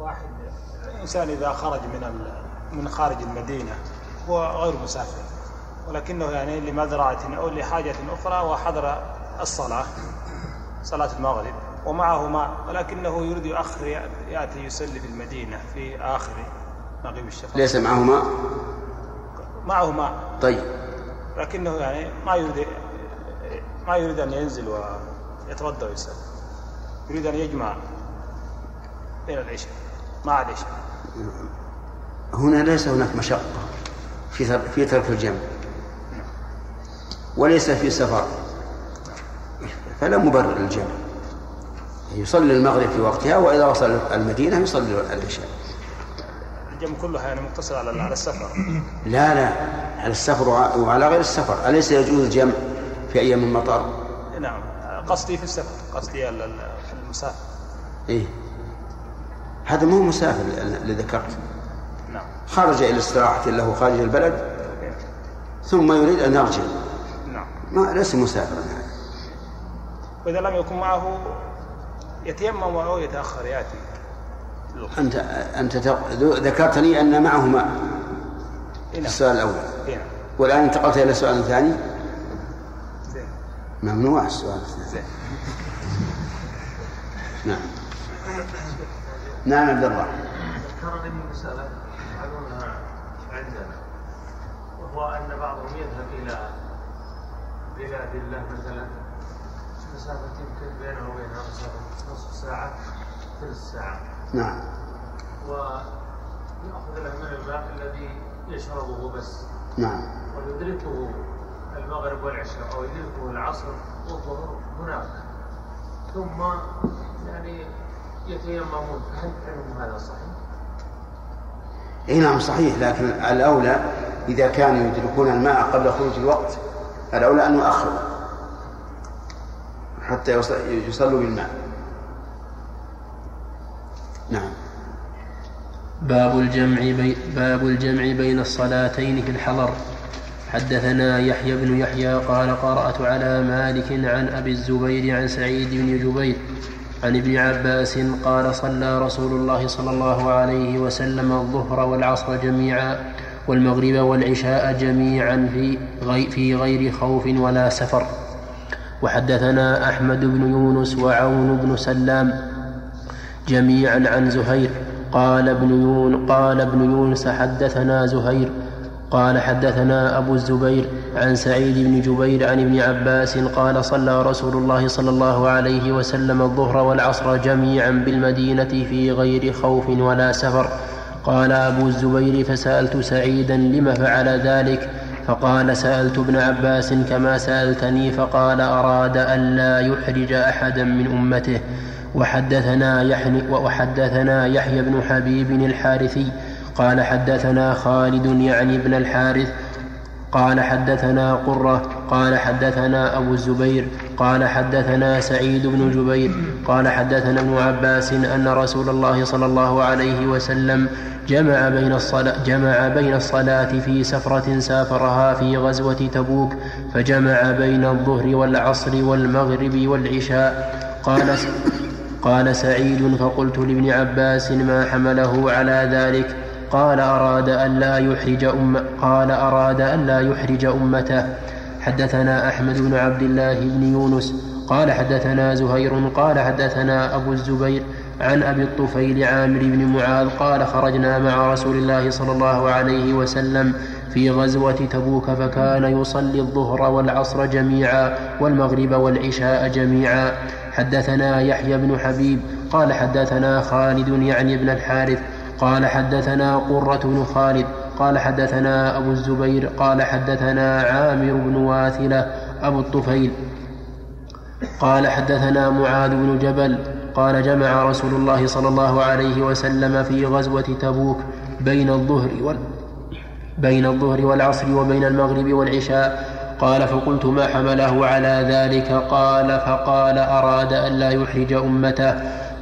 واحد الإنسان إذا خرج من من خارج المدينة هو غير مسافر. ولكنه يعني لمزرعة أو لحاجة أخرى وحضر الصلاة صلاة المغرب. ومعه ماء ولكنه يريد يؤخر يأتي يصلي في المدينة في آخر مغيب الشفق ليس معه ماء معه ماء طيب. لكنه يعني ما يريد ما يريد أن ينزل ويتوضأ ويصلي يريد أن يجمع بين العشاء مع العشاء. هنا ليس هناك مشقة في في ترك الجمع. وليس في سفر. فلا مبرر للجمع. يصلي المغرب في وقتها وإذا وصل المدينة يصلي العشاء. الجمع كلها يعني مقتصر على على السفر. لا لا. على السفر وعلى غير السفر. أليس يجوز الجمع في أيام المطر؟ نعم. قصدي في السفر قصدي المسافر. إيه. هذا مو مسافر اللي ذكرت. نعم. خرج إلى استراحة له خارج البلد ثم يريد أن يرجع. نعم. ما ليس مسافرا هذا. وإذا لم يكن معه يتيمم أو يتأخر يأتي. أنت أنت ذكرت لي أن معه ماء إيه نعم. السؤال الأول. إيه نعم. والآن انتقلت إلى السؤال الثاني زين. ممنوع السؤال الثاني. زين. نعم. نعم عبد الله. ذكرني مسألة يفعلونها عندنا وهو أن بعضهم يذهب إلى بلاد الله مثلا. مسافة يمكن بينه وبينها مسافة نصف ساعة ثلث ساعة. نعم. ويأخذ له من الماء الذي يشربه بس. نعم. ويدركه المغرب والعشاء أو يدركه العصر والظهر هناك. ثم يعني يتيممون. هل علم هذا صحيح؟ إي نعم صحيح. لكن الأولى إذا كانوا يدركون الماء قبل خروج الوقت الأولى أن يؤخروا. حتى يصلوا بالماء. نعم. باب الجمع بي باب الجمع بين الصلاتين في الحضر. حدثنا يحيى بن يحيى قال قرأت على مالك عن أبي الزبير عن سعيد بن جبير عن ابن عباس قال صلى رسول الله صلى الله عليه وسلم الظهر والعصر جميعا والمغرب والعشاء جميعا في في غير خوف ولا سفر. وحدثنا أحمد بن يونس وعون بن سلام جميعا عن زهير. قال ابن يون قال ابن يونس حدثنا زهير. قال حدثنا أبو الزبير عن سعيد بن جبير عن ابن عباس قال صلى رسول الله صلى الله عليه وسلم الظهر والعصر جميعا بالمدينة في غير خوف ولا سفر. قال أبو الزبير فسألت سعيدا لم فعل ذلك؟ فقال سألت ابن عباس كما سألتني فقال أراد ألا يحرج أحدا من أمته. وحدثنا يحيى وحدثنا يحيى بن حبيب الحارثي قال حدثنا خالد يعني ابن الحارث قال حدثنا قرة قال حدثنا أبو الزبير قال حدثنا سعيد بن جبير قال حدثنا ابن عباس أن رسول الله صلى الله عليه وسلم جمع بين الصلاة, جمع بين الصلاة في سفرة سافرها في غزوة تبوك فجمع بين الظهر والعصر والمغرب والعشاء. قال قال سعيد فقلت لابن عباس ما حمله على ذلك؟ قال أراد أن لا يحرج أم قال أراد أن لا يحرج أمته. حدثنا أحمد بن عبد الله بن يونس قال حدثنا زهير قال حدثنا أبو الزبير عن أبي الطفيل عامر بن معاذ قال خرجنا مع رسول الله صلى الله عليه وسلم في غزوة تبوك فكان يصلي الظهر والعصر جميعا والمغرب والعشاء جميعا. حدثنا يحيى بن حبيب قال حدثنا خالد يعني ابن الحارث قال حدثنا قرة بن خالد قال حدثنا أبو الزبير قال حدثنا عامر بن واثلة أبو الطفيل. قال حدثنا معاذ بن جبل قال جمع رسول الله صلى الله عليه وسلم في غزوة تبوك بين الظهر وال بين الظهر والعصر وبين المغرب والعشاء. قال فقلت ما حمله على ذلك؟ قال فقال أراد أن لا يحرج أمته.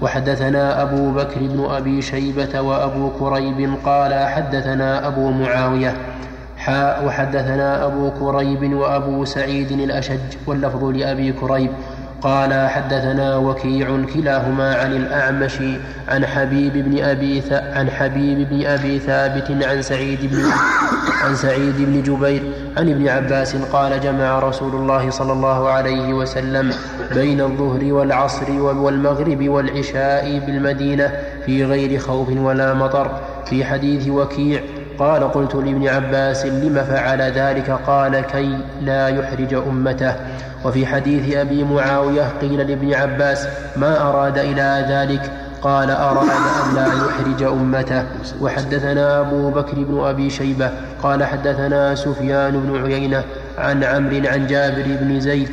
وحدثنا أبو بكر بن أبي شيبة وأبو كريب قال حدثنا أبو معاوية. حاء وحدثنا أبو كريب وأبو سعيد الأشج واللفظ لأبي كريب. قال حدثنا وكيع كلاهما عن الأعمش عن حبيب بن أبي عن حبيب بن أبي ثابت عن سعيد بن عن سعيد بن جبير عن ابن عباس قال جمع رسول الله صلى الله عليه وسلم بين الظهر والعصر والمغرب والعشاء بالمدينة في غير خوف ولا مطر في حديث وكيع قال قلت لابن عباس لم فعل ذلك؟ قال كي لا يحرج أمته. وفي حديث أبي معاوية قيل لابن عباس ما أراد إلى ذلك؟ قال أراد أن لا يحرج أمته؟ وحدثنا أبو بكر بن أبي شيبة قال حدثنا سفيان بن عيينة عن عمرو عن جابر بن زيد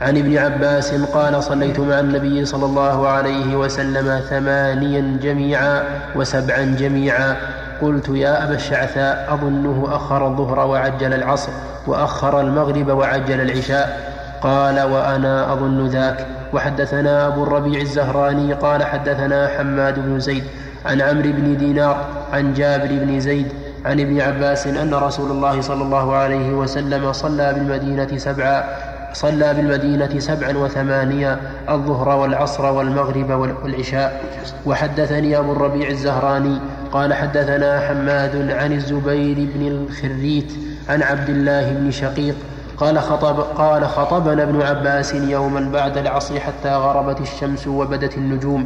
عن ابن عباس قال صليت مع النبي صلى الله عليه وسلم ثمانيا جميعا وسبعا جميعا. قلت يا أبا الشعثاء أظنه أخر الظهر وعجل العصر وأخر المغرب وعجل العشاء. قال وأنا أظن ذاك. وحدثنا أبو الربيع الزهراني قال حدثنا حماد بن زيد عن عمرو بن دينار عن جابر بن زيد عن ابن عباس أن رسول الله صلى الله عليه وسلم صلى بالمدينة سبعا صلى بالمدينة سبعا وثمانية الظهر والعصر والمغرب والعشاء. وحدثني أبو الربيع الزهراني قال حدثنا حماد عن الزبير بن الخريت عن عبد الله بن شقيق قال خطب قال خطبنا ابن عباس يوما بعد العصر حتى غربت الشمس وبدت النجوم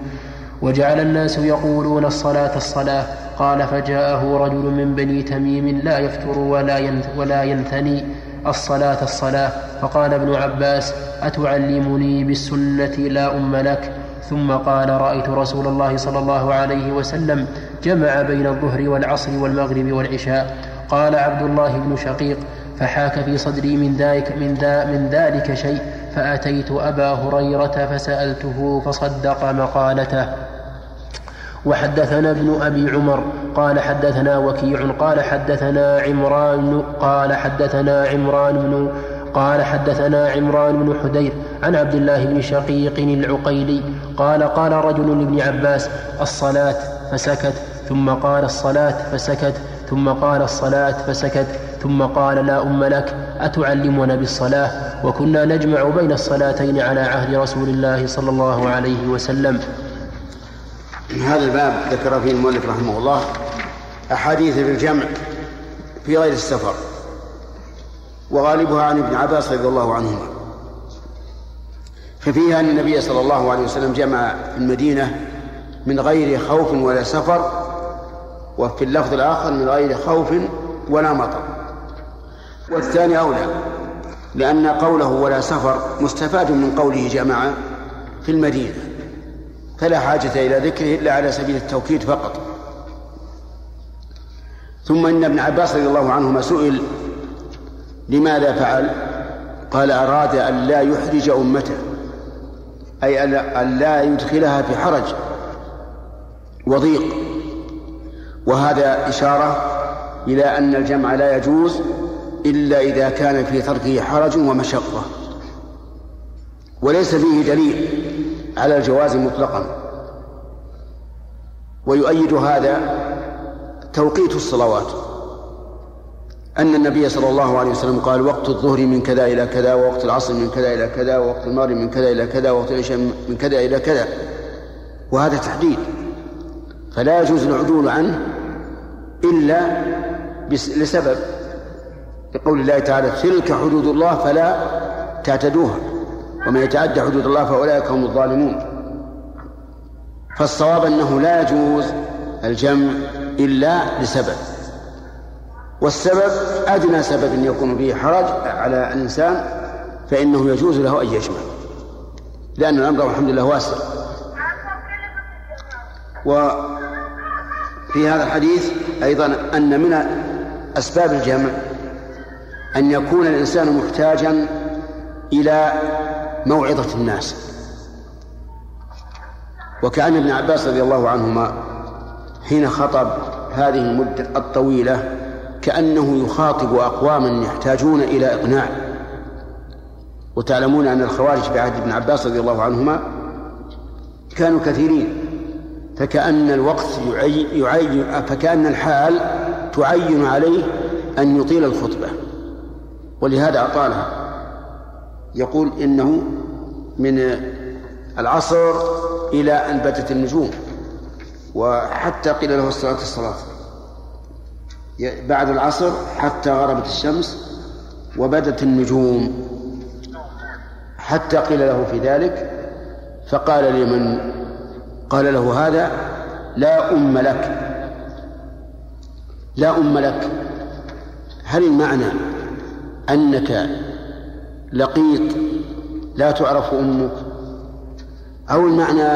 وجعل الناس يقولون الصلاة الصلاة. قال فجاءه رجل من بني تميم لا يفتر ولا ولا ينثني الصلاة الصلاة. فقال ابن عباس أتعلمني بالسنة لا أم لك؟ ثم قال رأيت رسول الله صلى الله عليه وسلم جمع بين الظهر والعصر والمغرب والعشاء. قال عبد الله بن شقيق فحاك في صدري من ذلك من, ذا من ذلك شيء فأتيت أبا هريرة فسألته فصدق مقالته. وحدثنا ابن أبي عمر قال حدثنا وكيع قال حدثنا عمران قال حدثنا عمران بن قال حدثنا عمران بن حدير عن عبد الله بن شقيق العقيلي قال قال رجل لابن عباس الصلاة فسكت ثم قال الصلاة فسكت ثم قال الصلاة فسكت. ثم قال لا أم لك أتعلمنا بالصلاة؟ وكنا نجمع بين الصلاتين على عهد رسول الله صلى الله عليه وسلم. هذا الباب ذكر فيه المؤلف رحمه الله أحاديث في الجمع في غير السفر وغالبها عن ابن عباس رضي الله عنهما. ففيها أن النبي صلى الله عليه وسلم جمع في المدينة من غير خوف ولا سفر وفي اللفظ الآخر من غير خوف ولا مطر. والثاني أولى لأن قوله ولا سفر مستفاد من قوله جمع في المدينة فلا حاجة إلى ذكره إلا على سبيل التوكيد فقط. ثم إن ابن عباس رضي الله عنهما سئل لماذا فعل؟ قال أراد أن لا يحرج أمته أي أن لا يدخلها في حرج. وضيق. وهذا إشارة إلى أن الجمع لا يجوز إلا إذا كان في تركه حرج ومشقة. وليس فيه دليل على الجواز مطلقا. ويؤيد هذا توقيت الصلوات. أن النبي صلى الله عليه وسلم قال وقت الظهر من كذا إلى كذا ووقت العصر من كذا إلى كذا ووقت المغرب من كذا إلى كذا ووقت العشاء من كذا إلى كذا. وهذا تحديد. فلا يجوز العدول عنه إلا لسبب. لقول الله تعالى تلك حدود الله فلا تعتدوها ومن يتعدى حدود الله فأولئك هم الظالمون. فالصواب أنه لا يجوز الجمع إلا لسبب والسبب أدنى سبب يكون به حرج على الإنسان فإنه يجوز له أن يجمع. لأن الأمر الحمد لله واسع. وفي هذا الحديث أيضا أن من أسباب الجمع أن يكون الإنسان محتاجا إلى موعظة الناس. وكأن ابن عباس رضي الله عنهما حين خطب هذه المدة الطويلة كأنه يخاطب أقواما يحتاجون إلى إقناع. وتعلمون أن الخوارج في عهد ابن عباس رضي الله عنهما كانوا كثيرين فكأن الوقت يعين, فكأن الحال تعين عليه أن يطيل الخطبة. ولهذا أطالها يقول إنه من العصر إلى أن بدت النجوم وحتى قيل له الصلاة الصلاة. بعد العصر حتى غربت الشمس وبدت النجوم. حتى قيل له في ذلك فقال لمن؟ قال له هذا لا أم لك. لا أم لك. هل المعنى أنك لقيط لا تعرف أمك. أو المعنى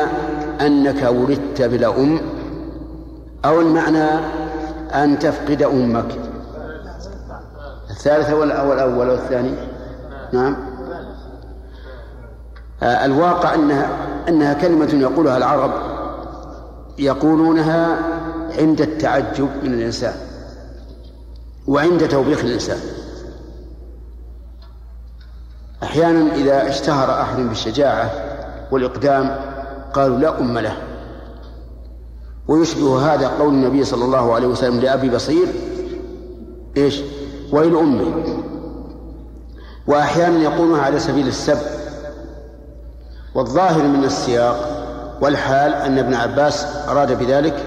أنك ولدت بلا أم أو المعنى أن تفقد أمك. الثالثة ولا الأول والثاني نعم. آه، الواقع أنها أنها كلمة يقولها العرب يقولونها عند التعجب من الإنسان وعند توبيخ الإنسان. أحيانا إذا اشتهر أحد بالشجاعة والإقدام قالوا لا أم له. ويشبه هذا قول النبي صلى الله عليه وسلم لأبي بصير إيش؟ ويل أمي. وأحيانا يقولها على سبيل السب. والظاهر من السياق والحال أن ابن عباس أراد بذلك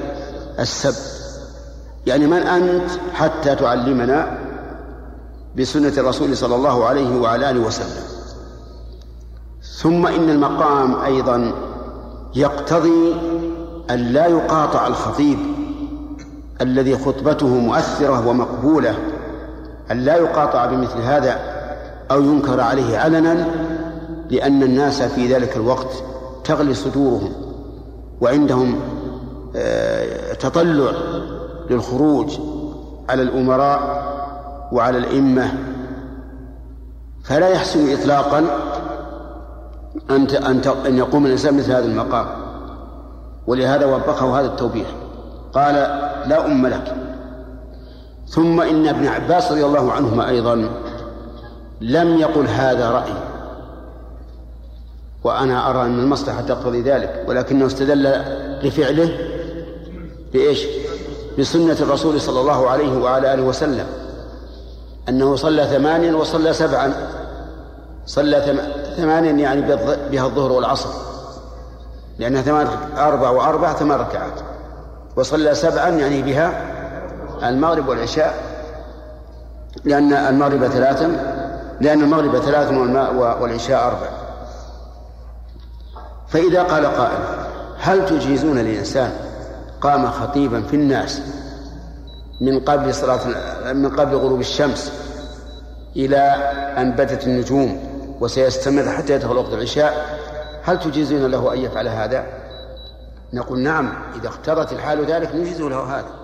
السب. يعني من أنت حتى تعلمنا بسنة الرسول صلى الله عليه وعلى آله وسلم. ثم إن المقام أيضا يقتضي أن لا يقاطع الخطيب الذي خطبته مؤثرة ومقبولة أن لا يقاطع بمثل هذا أو ينكر عليه علنا لأن الناس في ذلك الوقت تغلي صدورهم وعندهم آه، تطلع للخروج على الأمراء وعلى الأئمة فلا يحسن إطلاقا أن أن يقوم الإنسان مثل هذا المقام. ولهذا وبخه هذا التوبيخ. قال لا أم لك. ثم إن ابن عباس رضي الله عنهما أيضا لم يقل هذا رأي وأنا أرى أن المصلحة تقتضي ذلك ولكنه استدل لفعله بإيش؟ بسنة الرسول صلى الله عليه وعلى آله وسلم. أنه صلى ثمانيا وصلى سبعا. صلى ثمانيا يعني بها الظهر والعصر. لأنها ثمان أربع وأربع ثمان ركعات. وصلى سبعا يعني بها المغرب والعشاء. لأن المغرب ثلاثا لأن المغرب ثلاث والعشاء أربع. فإذا قال قائل هل تجيزون الإنسان قام خطيبا في الناس؟ من قبل صلاة من قبل غروب الشمس إلى أن بدت النجوم وسيستمر حتى يدخل وقت العشاء هل تجيزون له أن يفعل هذا؟ نقول نعم إذا اقتضت الحال ذلك نجيز له هذا